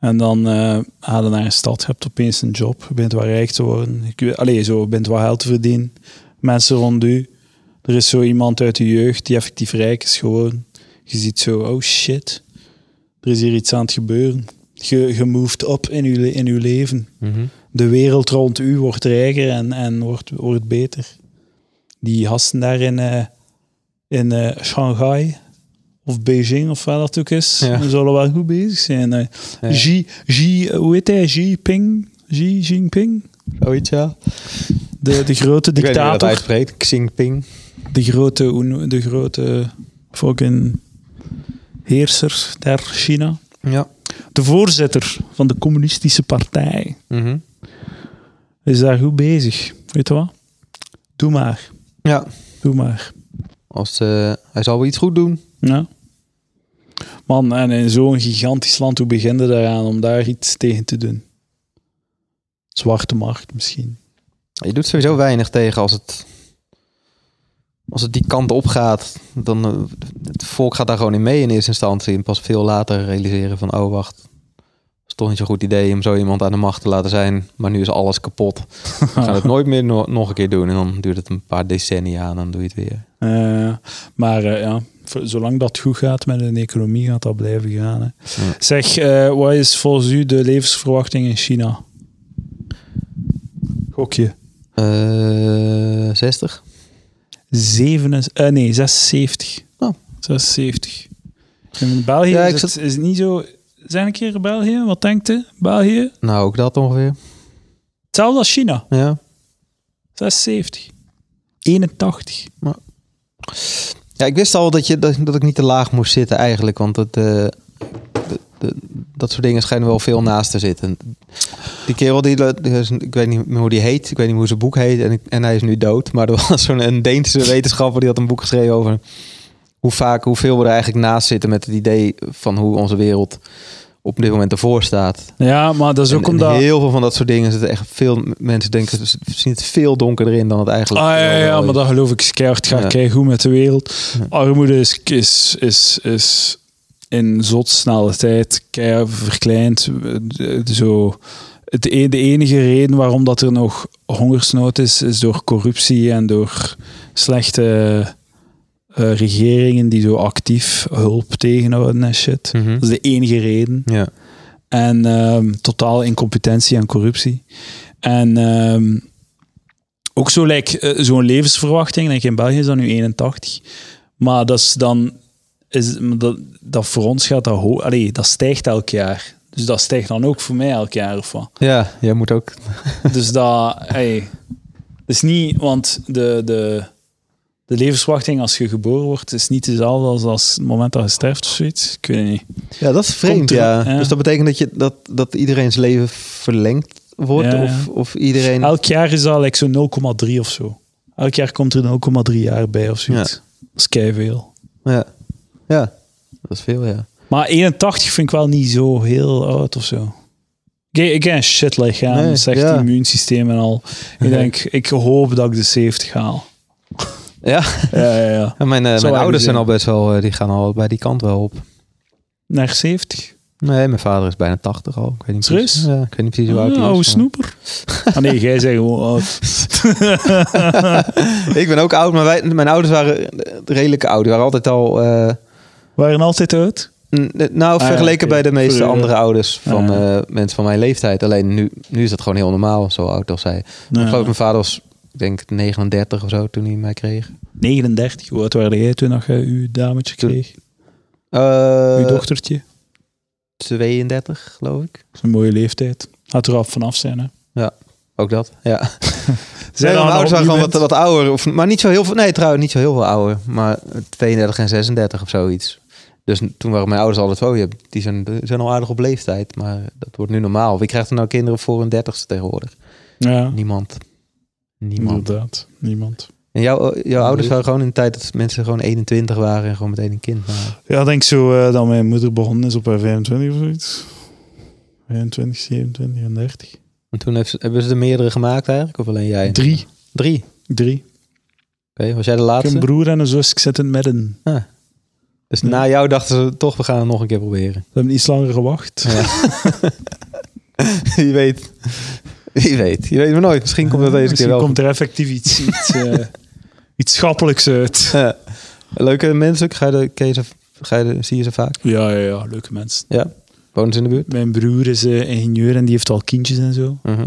En dan eh ga je naar een stad, je hebt opeens een job. Je bent wat rijk te worden. Je, allee, zo, je bent wat geld te verdienen. Mensen rond u. Er is zo iemand uit de jeugd die effectief rijk is geworden. Je ziet zo, oh shit. Er is hier iets aan het gebeuren. Je, je moved op in je, in je leven. De wereld rond u wordt rijker en, en wordt, wordt beter. Die gasten daar in, eh, in eh, Shanghai of Beijing of waar dat ook is, Ja. die zullen wel goed bezig zijn. eh. Ja. Xi, Xi, hoe heet hij? Xi Jinping? Xi Jinping? Zoiets, ja. De, de grote Ik weet niet dat dictator. uitspreekt. Xi Jinping. De grote, de grote fucking heerser der China. Ja. De voorzitter van de communistische partij. Mhm. Is daar goed bezig. Weet je wat? Doe maar. Ja. Doe maar. Als, eh, hij zal wel iets goed doen. Ja. Man, en in zo'n gigantisch land, hoe begin je daaraan om daar iets tegen te doen? Zwarte markt misschien. Je doet sowieso weinig tegen als het, als het die kant op gaat. Dan, eh, het volk gaat daar gewoon in mee in eerste instantie. En pas veel later realiseren van, oh wacht. Het is toch niet zo'n goed idee om zo iemand aan de macht te laten zijn. Maar nu is alles kapot. <laughs> We gaan het nooit meer no- nog een keer doen. En dan duurt het een paar decennia aan en dan doe je het weer. Eh, maar eh, ja, zolang dat goed gaat met de economie, gaat dat blijven gaan. Hè. Zeg, wat is volgens u de levensverwachting in China? Gokje. Eh 60? Zeven, is- eh, nee, 76. Oh. 76. In België Ja, is, het, is het niet zo... Zijn een keer in België? Wat denkt u? België? Nou, ook dat ongeveer. Hetzelfde als China. Ja. 76. 81. Ja, ik wist al dat, je, dat, dat ik niet te laag moest zitten eigenlijk. Want het, eh, de, dat soort dingen schijnen wel veel naast te zitten. Die kerel, die, ik weet niet meer hoe die heet. Ik weet niet hoe zijn boek heet. En, en hij is nu dood. Maar er was zo'n een Deense wetenschapper die had een boek geschreven over... hoe vaak, hoeveel we er eigenlijk naast zitten met het idee van hoe onze wereld op dit moment ervoor staat. Ja, maar dat is ook En- en omdat... heel veel van dat soort dingen zitten echt veel mensen denken ze zien het veel donkerder in dan het eigenlijk. Ah, ja, ja, ja, wel maar dat geloof ik keihard. Gaat Ja. goed met de wereld. Armoede is, is, is, is in zot snelle tijd keihard verkleind. De- de- Zo, het, e- de enige reden waarom dat er nog hongersnood is, is door corruptie en door slechte eh, regeringen die zo actief hulp tegenhouden en shit. Mhm. Dat is de enige reden. Ja. En ehm totaal incompetentie en corruptie. En ehm, ook zo like, eh, zo'n levensverwachting, denk ik, in België is dat nu 81. Maar dat is dan, is, dat, dat voor ons gaat dat hoog, allee, dat stijgt elk jaar. Dus dat stijgt dan ook voor mij elk jaar of wat. ja, jij moet ook <laughs> Dus dat, hey, is niet, want de, de, de levensverwachting als je geboren wordt, is niet dezelfde als, als het moment dat je sterft of zoiets. Ik weet het niet. Ja, dat is vreemd, er- ja. ja. Dus dat betekent dat, je, dat, dat iedereen's leven verlengd wordt? Ja. Of, of iedereen... Elk jaar is dat like zo'n 0,3 of zo. Elk jaar komt er 0,3 jaar bij of zoiets. Ja. Dat is kei veel. Ja. Ja, dat is veel, ja. Maar 81 vind ik wel niet zo heel oud of zo. Ik, heb een shit lichaam, Nee, ja. immuunsysteem en al. Ik denk, <laughs> ik hoop dat ik de 70 haal. Ja, Ja, ja, ja. <laughs> en mijn, eh, mijn ouders zijn al best wel... eh, die gaan al bij die kant wel op. Naar 70? Nee, mijn vader is bijna 80 al. Ik weet niet Serieus? precies, ja, ik weet niet precies hoe oud Ah, hij oude is. maar- snoeper. <laughs> Ah nee, jij zegt gewoon oud. ik ben ook oud, maar wij, mijn ouders waren redelijk oud. Die waren altijd al... eh, Waren altijd oud? N- Nou, Ah, vergeleken bij de meeste eh, andere ouders van ah, eh, mensen van mijn leeftijd. Alleen nu, nu is dat gewoon heel normaal, zo oud als zij. Ik geloof dat mijn vader was, ik denk 39 of zo toen hij mij kreeg. 39. Hoe oud waren jij toen nog je uw dametje kreeg? Eh, uw dochtertje? 32, geloof ik. Dat is een mooie leeftijd. Gaat er al vanaf zijn, hè? Ook dat, ja. <laughs> <laughs> Zijn Nee, er mijn ouders waren gewoon wat, wat ouder. Of, maar niet zo heel veel, nee trouwens niet zo heel veel ouder. Maar 32 en 36 of zoiets. Dus toen waren mijn ouders altijd, oh, die zijn, zijn al aardig op leeftijd. Maar dat wordt nu normaal. Wie krijgt er nou kinderen voor hun dertigste tegenwoordig? Ja, Niemand. Niemand. inderdaad. Niemand. En jouw, jouw ouders waren gewoon in de tijd dat mensen gewoon 21 waren en gewoon meteen een kind waren. Ja, ik denk zo eh, dat mijn moeder begonnen is op haar 25 of zoiets. 25, 27 en 30. En toen heeft, hebben ze er meerdere gemaakt eigenlijk? Of alleen jij? Drie. Drie. Drie. Oké, was jij de Ik heb laatste? een broer en een zus. Ik zit in het midden. Dus na jou dachten ze toch, we gaan het nog een keer proberen. We hebben iets langer gewacht. <laughs> Wie weet. Wie weet. Je weet maar nooit. Misschien komt het deze Misschien keer wel. komt er effectief iets, <laughs> iets, eh, iets schappelijks uit. Ja. Leuke mensen. Ga je de, ken je ze, ga je de, zie je ze vaak? Ja, ja, ja, leuke mensen. Ja. Wonen ze in de buurt? Mijn broer is eh, ingenieur en die heeft al kindjes en zo. Mhm.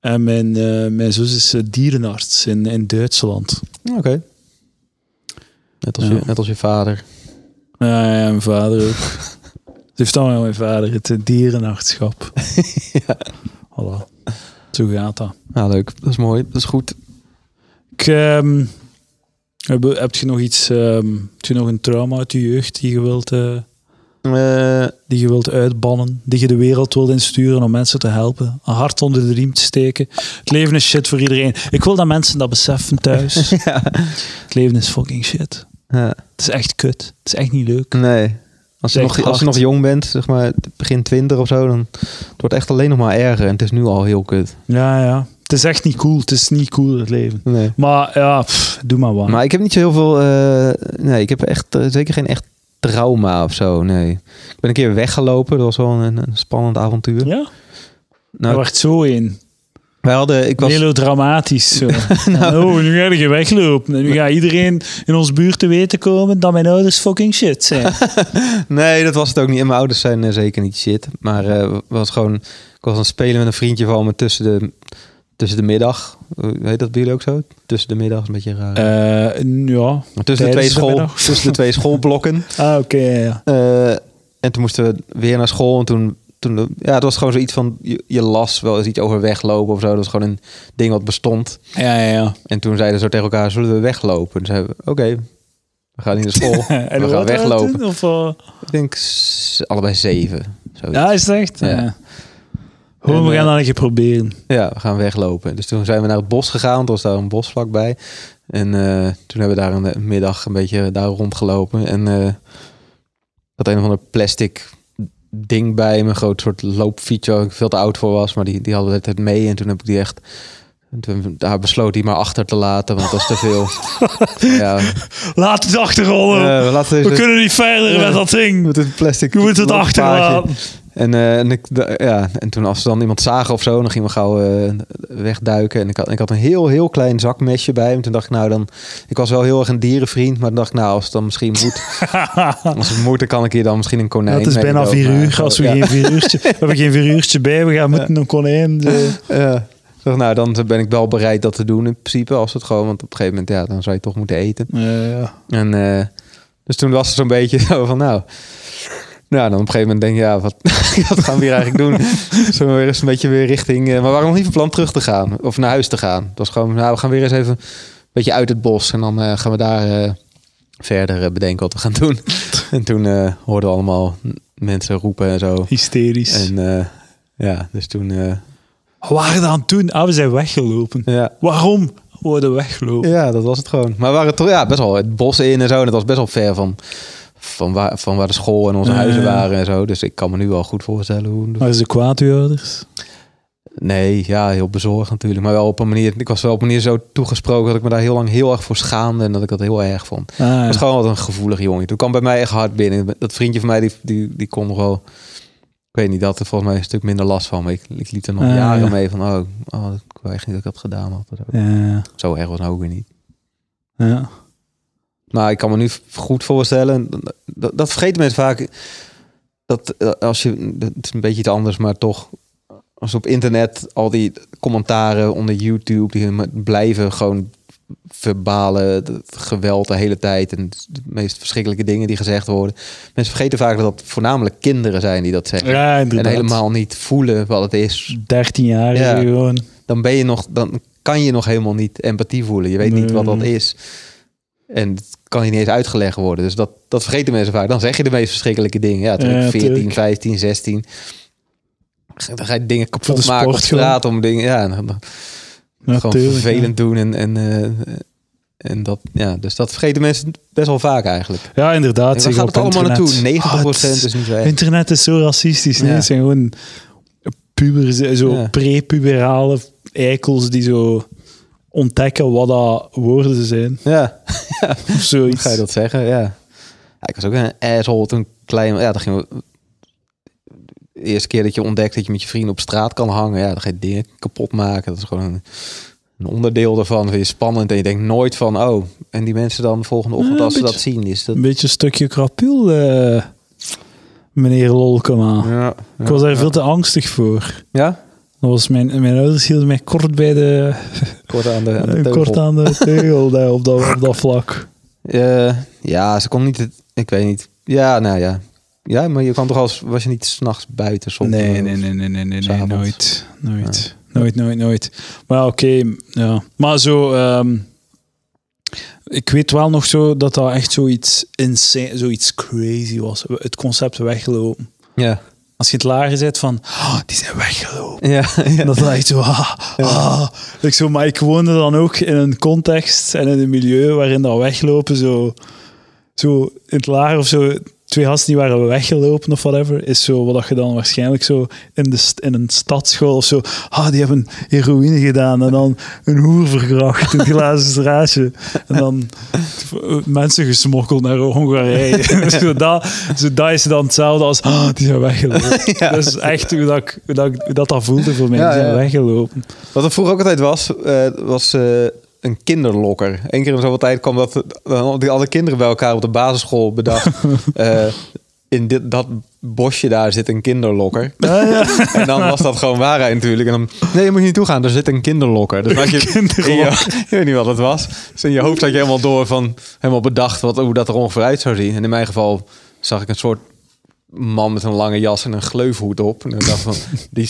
En mijn, eh, mijn zus is dierenarts in, in Duitsland. Oké. Net, als Ja. je, net als je vader. Ja, ja, mijn vader ook. <laughs> Ze heeft allemaal mijn vader, het eh, dierenartschap. <laughs> Ja. Voilà. Zo gaat dat. Nou, leuk. Dat is mooi. Dat is goed. Ik, ehm, heb, heb je nog iets, ehm, heb je nog een trauma uit je jeugd die je wilt, eh, Eh, die je wilt uitbannen, die je de wereld wilt insturen om mensen te helpen, een hart onder de riem te steken? Het leven is shit voor iedereen. Ik wil dat mensen dat beseffen thuis. <laughs> ja. Het leven is fucking shit. Ja. Het is echt kut. Het is echt niet leuk. Nee. Als je, nog, als je nog jong bent, zeg maar begin twintig of zo, dan het wordt echt alleen nog maar erger. En het is nu al heel kut. Ja, ja. Het is echt niet cool. Het is niet cool, het leven. Nee. Maar ja, pff, doe maar wat. Maar ik heb niet zo heel veel. eh, nee, ik heb echt eh, zeker geen echt trauma of zo. Nee. Ik ben een keer weggelopen. Dat was wel een, een spannend avontuur. ja? Er Nou, wordt zo in. Wij hadden. Ik was. Melodramatisch. Zo. <laughs> oh, nu ga je weglopen. En nu gaat iedereen in ons buurt te weten komen dat mijn ouders fucking shit zijn. <laughs> Nee, dat was het ook niet. En mijn ouders zijn eh, zeker niet shit. Maar eh was gewoon. Ik was aan het spelen met een vriendje van me tussen de, tussen de middag. Eh, Heet dat bij jullie ook zo? Tussen de middag is een beetje raar. Ja. Tussen, de twee de school, tussen de twee schoolblokken. Ah, oké. ja, ja. En toen moesten we weer naar school. En toen, toen ja, het was gewoon zoiets van, je, je las wel eens iets over weglopen of zo. Dat was gewoon een ding wat bestond. Ja, ja, ja. En toen zeiden ze zo tegen elkaar, zullen we weglopen? En toen zeiden we, oké, we gaan niet naar school. <laughs> En we hoe gaan weglopen. toen? Of, eh, Ik denk allebei zeven. Zoiets. ja, is het echt? Ja. En, we gaan eh, dat een keer proberen. Ja, we gaan weglopen. Dus toen zijn we naar het bos gegaan. want Er was daar een bos vlakbij. En eh, toen hebben we daar een, middag een beetje daar rondgelopen. En eh dat een of ander plastic ding bij me. Een groot soort loopfiets waar ik veel te oud voor was. Maar die, die hadden we het mee. En toen heb ik die echt... Toen daar besloot die maar achter te laten, want dat was te veel. <laughs> ja, Laat het achterrollen. eh, we kunnen niet verder Ja. met dat ding. met het plastic. Je moet het achterlaten. En, eh, en, ik, ja, en toen als ze dan iemand zagen of zo, dan gingen we gauw eh, wegduiken. En ik had, ik had een heel, heel klein zakmesje bij. En toen dacht ik, nou dan... Ik was wel heel erg een dierenvriend, maar dan dacht ik, nou, als het dan misschien moet... <laughs> als het moet, dan kan ik hier dan misschien een konijn Dat is bijna vier uur. Als we, Ja. geen vier uurtje, <laughs> we hebben geen vier uurtje bij. We gaan moeten een konijn. eh, Ja. Nou, dan ben ik wel bereid dat te doen in principe. Als het gewoon, want op een gegeven moment, ja, dan zou je toch moeten eten. Ja, ja. En eh, dus toen was het zo'n beetje <laughs> zo van, nou... Nou, dan op een gegeven moment denk je, ja, wat, <laughs> wat gaan we hier eigenlijk doen? <laughs> Zullen we weer eens een beetje weer richting... eh, maar we waren nog niet van plan terug te gaan, of naar huis te gaan. Het was gewoon, nou, we gaan weer eens even een beetje uit het bos. En dan eh, gaan we daar eh, verder bedenken wat we gaan doen. <laughs> en toen hoorden we allemaal mensen roepen en zo. Hysterisch. En ja, dus toen... waren we aan het doen? Ah, we zijn weggelopen. ja, Waarom worden we weggelopen? Ja, dat was het gewoon. Maar we waren toch ja, best wel het bos in en zo. En het was best wel ver van, van, waar, van waar de school en onze huizen waren en zo. Dus ik kan me nu wel goed voorstellen hoe... Maar is de ouders? Nee, ja, heel bezorgd natuurlijk. Maar wel op een manier... Ik was wel op een manier zo toegesproken dat ik me daar heel lang heel erg voor schaamde. En dat ik dat heel erg vond. Ah, ja. Was gewoon wat een gevoelig jongen. Toen kwam bij mij echt hard binnen. Dat vriendje van mij, die, die, die kon nog wel... Ik weet niet, dat er volgens mij een stuk minder last van. Maar ik, ik liet er nog Ah, jaren ja. mee van... Oh, oh, ik echt niet dat ik dat gedaan had. Ja, zo erg was het ook weer niet. ja. Maar ik kan me nu goed voorstellen, dat, dat vergeten mensen vaak. Dat eh, als je, het is een beetje iets anders, maar toch, als op internet al die commentaren onder YouTube, die blijven gewoon verbalen, geweld de hele tijd en de meest verschrikkelijke dingen die gezegd worden. Mensen vergeten vaak dat dat voornamelijk kinderen zijn die dat zeggen. ja en helemaal niet voelen wat het is. 13 jaar Ja. gewoon. Dan ben je nog, dan kan je nog helemaal niet empathie voelen. Je weet niet wat dat is. En het kan je niet eens uitgelegd worden. Dus dat, dat vergeten mensen vaak. Dan zeg je de meest verschrikkelijke dingen. Ja, toen Ja, ik 14, tuurlijk. 15, 16. Dan ga je dingen kapot maken op straat om dingen. Ja, dan- Ja, gewoon tuurlijk, vervelend doen. En, en, eh, en dat, ja, dus dat vergeten mensen best wel vaak eigenlijk. Ja, inderdaad. En zeg, waar gaat het allemaal internet. naartoe? 90% Ah, is niet zo. Internet is zo racistisch. Nee? Ja. Het zijn gewoon puber, zijn, zo pre-puberale eikels die zo ontdekken wat dat woorden zijn. Ja, <laughs> Of zoiets. ga je dat zeggen? Ja. ja ik was ook een asshole toen klein. Ja, dan ging we- de eerste keer dat je ontdekt dat je met je vrienden op straat kan hangen, ja, dan ga je dingen kapot maken. Dat is gewoon een, een onderdeel daarvan. Dat vind je spannend en je denkt nooit van, oh, en die mensen dan de volgende ochtend Ja, als ze dat zien, is dat. Een beetje een stukje krapul, eh, meneer Lolkema. Ja, Ik was daar veel te angstig voor. Ja, Dat was mijn, mijn ouders hielden mij kort bij de, kort aan de, aan de kort aan de teugel daar op, dat, op dat vlak. Eh, ja, ze kon niet. het- Ik weet niet. Ja, nou ja. Ja, maar je kan toch als was je niet s'nachts buiten soms? Nee, nee, nee, nee, nee, nee, nee, S'avonds. nooit. Nooit. Nooit, nooit, nooit. Maar oké, ja. Maar zo, ehm, ik weet wel nog zo dat dat echt zoiets insane, zoiets crazy was. Het concept weglopen. Ja, Als je het lager zet van, oh, die zijn weggelopen. ja, ja. Dat is echt zo, ah, ah. Ik zo, maar ik woonde dan ook in een context en in een milieu waarin dat weglopen zo, zo in het lager of zo, twee gasten die waren weggelopen of whatever, is zo wat dat je dan waarschijnlijk zo in, de, in een stadschool of zo, ah, die hebben heroïne gedaan en dan een hoer verkracht het glazen straatje en dan mensen gesmokkeld naar Hongarije. <laughs> <laughs> zo, dat, zo dat is dan hetzelfde als, ah, die zijn weggelopen. <laughs> Dat is echt hoe dat, ik- hoe dat, hoe dat, dat voelde voor mij, Ja, die zijn ja. weggelopen. Wat er vroeger ook altijd was, eh, was eh, een kinderlokker. Eén keer in zoveel tijd kwam dat die alle kinderen bij elkaar op de basisschool bedacht. <laughs> eh, in dit, dat bosje daar zit een kinderlokker. En dan was dat gewoon waarheid natuurlijk. En dan, nee, je moet niet toe gaan, er zit een kinderlokker. Dus had je, in je, ik weet niet wat het was. Dus in je hoofd had je helemaal door van, helemaal bedacht wat, hoe dat er ongeveer uit zou zien. En in mijn geval zag ik een soort man met een lange jas en een gleufhoed op. En dacht van, <laughs> die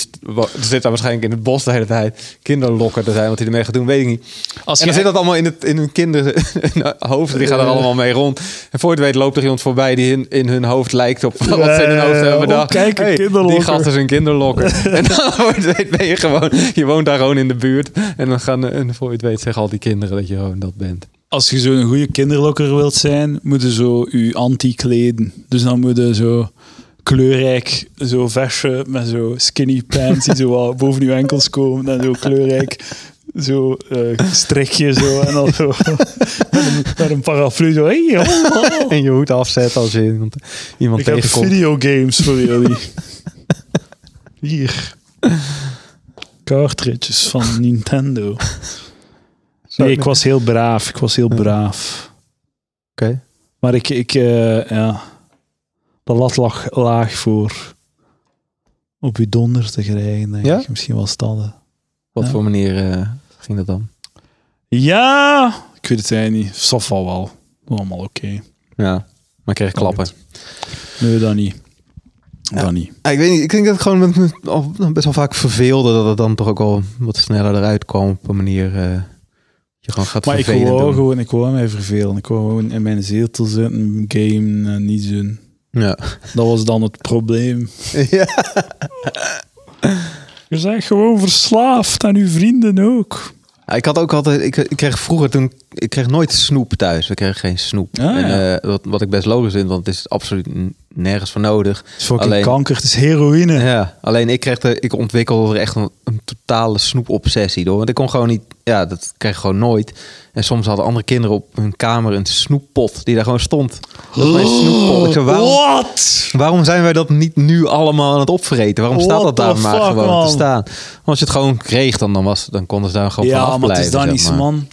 zit daar waarschijnlijk in het bos de hele tijd kinderlokker te zijn. Wat hij ermee gaat doen, weet ik niet. Als en dan zit dat allemaal in, het, in hun kinderhoofd. <laughs> Die gaan er allemaal mee rond. En voor je het weet loopt er iemand voorbij die in, in hun hoofd lijkt op wat ze in hun hoofd hebben bedacht. kijk, Hey. Die gast is een kinderlokker. <laughs> en dan voor je het weet ben je gewoon... Je woont daar gewoon in de buurt. En dan gaan... En voor je het weet zeggen al die kinderen dat je gewoon dat bent. Als je zo'n goede kinderlokker wilt zijn, moet je zo je anti-kleden. Dus dan moet je zo kleurrijk, zo versje met zo skinny pants die zo wat <laughs> boven je enkels komen en zo kleurrijk, zo eh strikje zo en dan zo <laughs> met een, een paraplu zo. Hey, oh, oh. En je hoed afzetten als je iemand, iemand Ik heb tegenkomt. videogames voor jullie. <laughs> Hier. Cartridges van Nintendo. Nee, ik was heel braaf. Ik was heel braaf. Oké. Maar ik, ik eh, ja, de lat lag laag voor op je donder te krijgen, denk Ja? ik. Misschien was dat. eh. Wat Ja. voor manier eh, ging dat dan? Ja, ik weet het eigenlijk niet. Sof al wel. Allemaal oké. Ja. Maar ik kreeg klappen. Nee, dat niet. Dat niet. Ja, ik weet niet, ik denk dat het gewoon met me al best wel vaak verveelde dat het dan toch ook wel wat sneller eruit kwam op een manier eh, dat je gewoon gaat Maar ik doen. gewoon, ik wou mij vervelen. Ik wou gewoon in mijn zetel zitten, game en niet doen. Ja. Dat was dan het probleem. <laughs> ja. Je bent gewoon verslaafd en uw vrienden ook. Ja, Ik had ook altijd, ik, ik kreeg vroeger toen, ik kreeg nooit snoep thuis. We kregen geen snoep. Ah, en, ja. eh, wat, wat ik best logisch vind, want het is absoluut nergens voor nodig. Het is fucking Alleen- kanker, het is heroïne. Ja, alleen ik kreeg er, ik ontwikkelde er echt een, een totale snoepobsessie door. Want ik kon gewoon niet, ja, dat kreeg ik gewoon nooit. En soms hadden andere kinderen op hun kamer een snoeppot die daar gewoon stond. Dat snoeppot. Ik zei, waarom, Wat? waarom zijn wij dat niet nu allemaal aan het opvreten? Waarom staat dat daar maar gewoon man? te staan? Als je het gewoon kreeg, dan, dan, was, dan konden ze daar gewoon Ja, maar het is dan maar. man.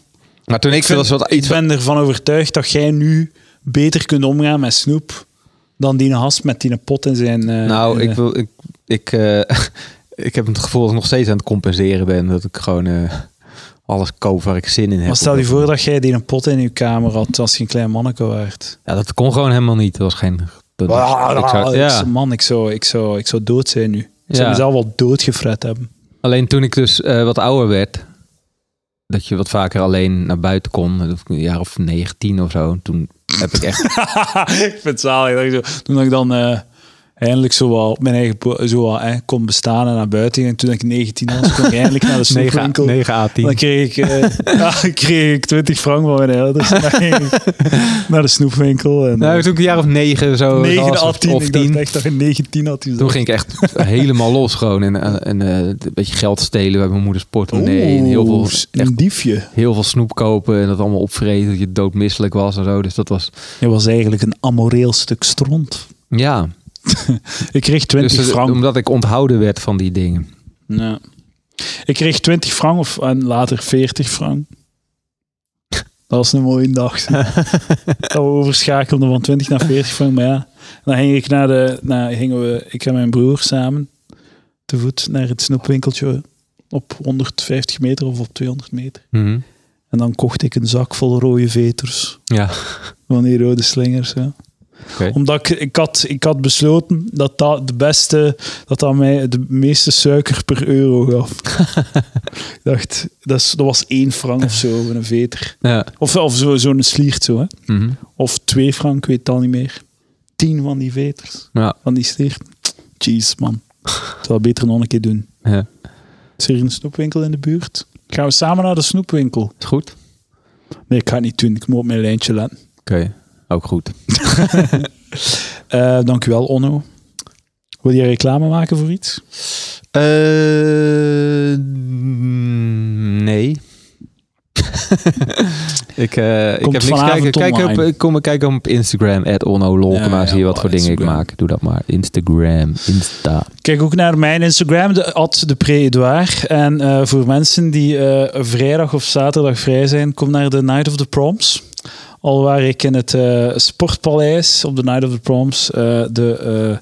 Maar toen ik, Ik, vind- was wat ik iets ben ervan overtuigd dat jij nu beter kunt omgaan met snoep dan die gast met die pot in zijn... eh, Nou, ik, wil, ik, ik, eh, <laughs> ik heb het gevoel dat ik nog steeds aan het compenseren ben. Dat ik gewoon eh, alles koop waar ik zin in heb. Maar stel je voor dat jij die een pot in je kamer had als je een klein manneke waard. Ja, dat kon gewoon helemaal niet. Dat was geen... Dat was- Ah, ik zou, ja. Man, ik zou, ik, zou, ik zou dood zijn nu. Ik zou Ja. mezelf wel doodgefret hebben. Alleen toen ik dus wat ouder werd, dat je wat vaker alleen naar buiten kon, een jaar of 19 of zo, toen heb ik echt... <laughs> ik vind het zalig. Toen ik dan eh, eindelijk zo wel op mijn eigen po- zo wel, hè, kon bestaan en naar buiten. En toen ik 19 was, kon ik <laughs> eindelijk naar de 9, snoepwinkel. 9 à 10. Dan kreeg ik, eh, <laughs> ja, kreeg ik 20 frank van mijn ouders. Ik <laughs> naar de snoepwinkel. En, Nou, toen ik een jaar of 9 zo 9 was, of, 10. of ik 10. dacht echt dat je 19 had. Toen ging ik echt helemaal los gewoon. En, en, en, eh, een beetje geld stelen bij mijn moeders portemonnee. En heel veel, echt een diefje. heel veel snoep kopen. En dat allemaal opvreten. Dat je doodmisselijk was en zo. Dus dat was... Je was eigenlijk een amoreel stuk stront. Ja. Ik kreeg 20 Dus, frank. omdat ik onthouden werd van die dingen. Ja. Ik kreeg 20 frank of en later 40 frank. Dat was een mooie dag. <laughs> dat we overschakelden van 20 naar 40 frank. Maar ja, dan ging ik naar de, naar, gingen we, ik en mijn broer samen te voet naar het snoepwinkeltje op 150 meter of op 200 meter. Mhm. En dan kocht ik een zak vol rode veters. Ja. Van die rode slingers. Ja. Omdat ik, ik, had, ik had besloten dat dat de beste, dat dat mij de meeste suiker per euro gaf. <laughs> ik dacht, dat, is, dat was één frank of zo, een veter. Ja. Of, of zo- zo'n sliert zo, hè. Mhm. Of twee frank, ik weet het al niet meer. Tien van die veters, Ja. van die sliert. Jeez, man. Ik zou dat beter nog een keer doen. ja. Is er een snoepwinkel in de buurt? Gaan we samen naar de snoepwinkel? Is goed? Nee, ik ga het niet doen. Ik moet op mijn lijntje letten. Oké. Ook goed. <laughs> Eh dankjewel, Onno. Wil je reclame maken voor iets? Eh, nee. <laughs> ik, eh, ik heb niks kijken. Kijk op, online. ik kom kijken op Instagram, Onno Lolkema, Ja, zie je wat op voor dingen ik maak. Doe dat maar. Instagram, Insta. Kijk ook naar mijn Instagram, de at de Pre-Edouard. En voor mensen die vrijdag of zaterdag vrij zijn, kom naar de Night of the Proms. Al waar ik in het eh, Sportpaleis op de Night of the Proms eh, de eh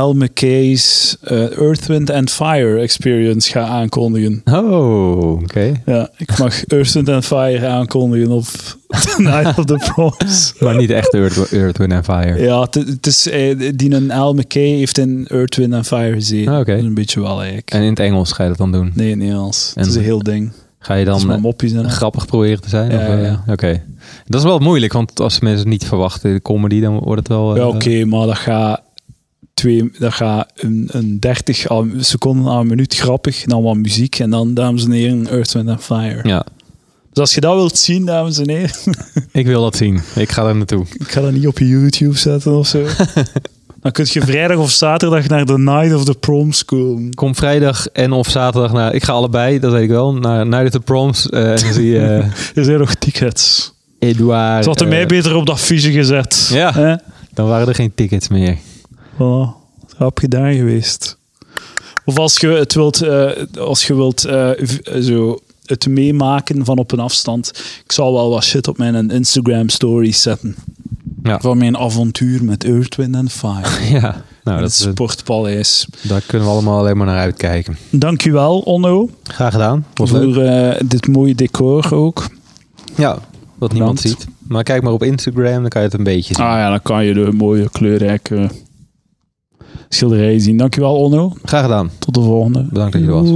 Al McKay's eh, Earth, Wind and Fire Experience ga aankondigen. Oh, oké. Ja, ik mag Earth, Wind and Fire aankondigen op de <laughs> Night of the Proms. Maar niet echt Earth, Earth Wind and Fire. Ja, het, het is, eh, die een Al McKay heeft in Earth, Wind and Fire gezien. Ah, oké. Een beetje wel eigenlijk. En in het Engels ga je dat dan doen? Nee, Nederlands. Het En- is een heel ding. Ga je dan eh, moppies grappig proberen te zijn? Ja, eh, ja. Oké. Dat is wel moeilijk, want als mensen het niet verwachten, de comedy, dan wordt het wel... eh, Ja, oké, maar dat gaat, twee, dat gaat een, een 30 al- seconden aan een minuut grappig. Dan wat muziek en dan, dames en heren, Earth, Wind and Fire. Ja, Dus als je dat wilt zien, dames en heren, ik wil dat zien. Ik ga er naartoe. ik ga dat niet op je YouTube zetten of zo. <laughs> dan kun je vrijdag of zaterdag naar de Night of the Proms komen. Kom vrijdag en of zaterdag naar... Ik ga allebei, dat weet ik wel. Naar Night of the Proms. eh, en zie je <laughs> eh, Er zijn nog tickets. Eduard. Ze hadden eh, mij beter op dat fiche gezet. Ja. Hè? Dan waren er geen tickets meer. Oh, rap gedaan geweest. Of als je het wilt, als je wilt zo het meemaken van op een afstand. Ik zal wel wat shit op mijn Instagram stories zetten. Ja. Van mijn avontuur met Earth, Wind and Fire. <laughs> Ja, nou, dat, het is- Sportpaleis. daar kunnen we allemaal alleen maar naar uitkijken. Dankjewel, Onno, Graag gedaan. Was voor eh, dit mooie decor ook. Ja, wat niemand ziet. Maar kijk maar op Instagram, dan kan je het een beetje zien. Ah ja, dan kan je de mooie kleurrijke schilderijen zien. Dankjewel, Onno. Graag gedaan. Tot de volgende. Bedankt dat je er was.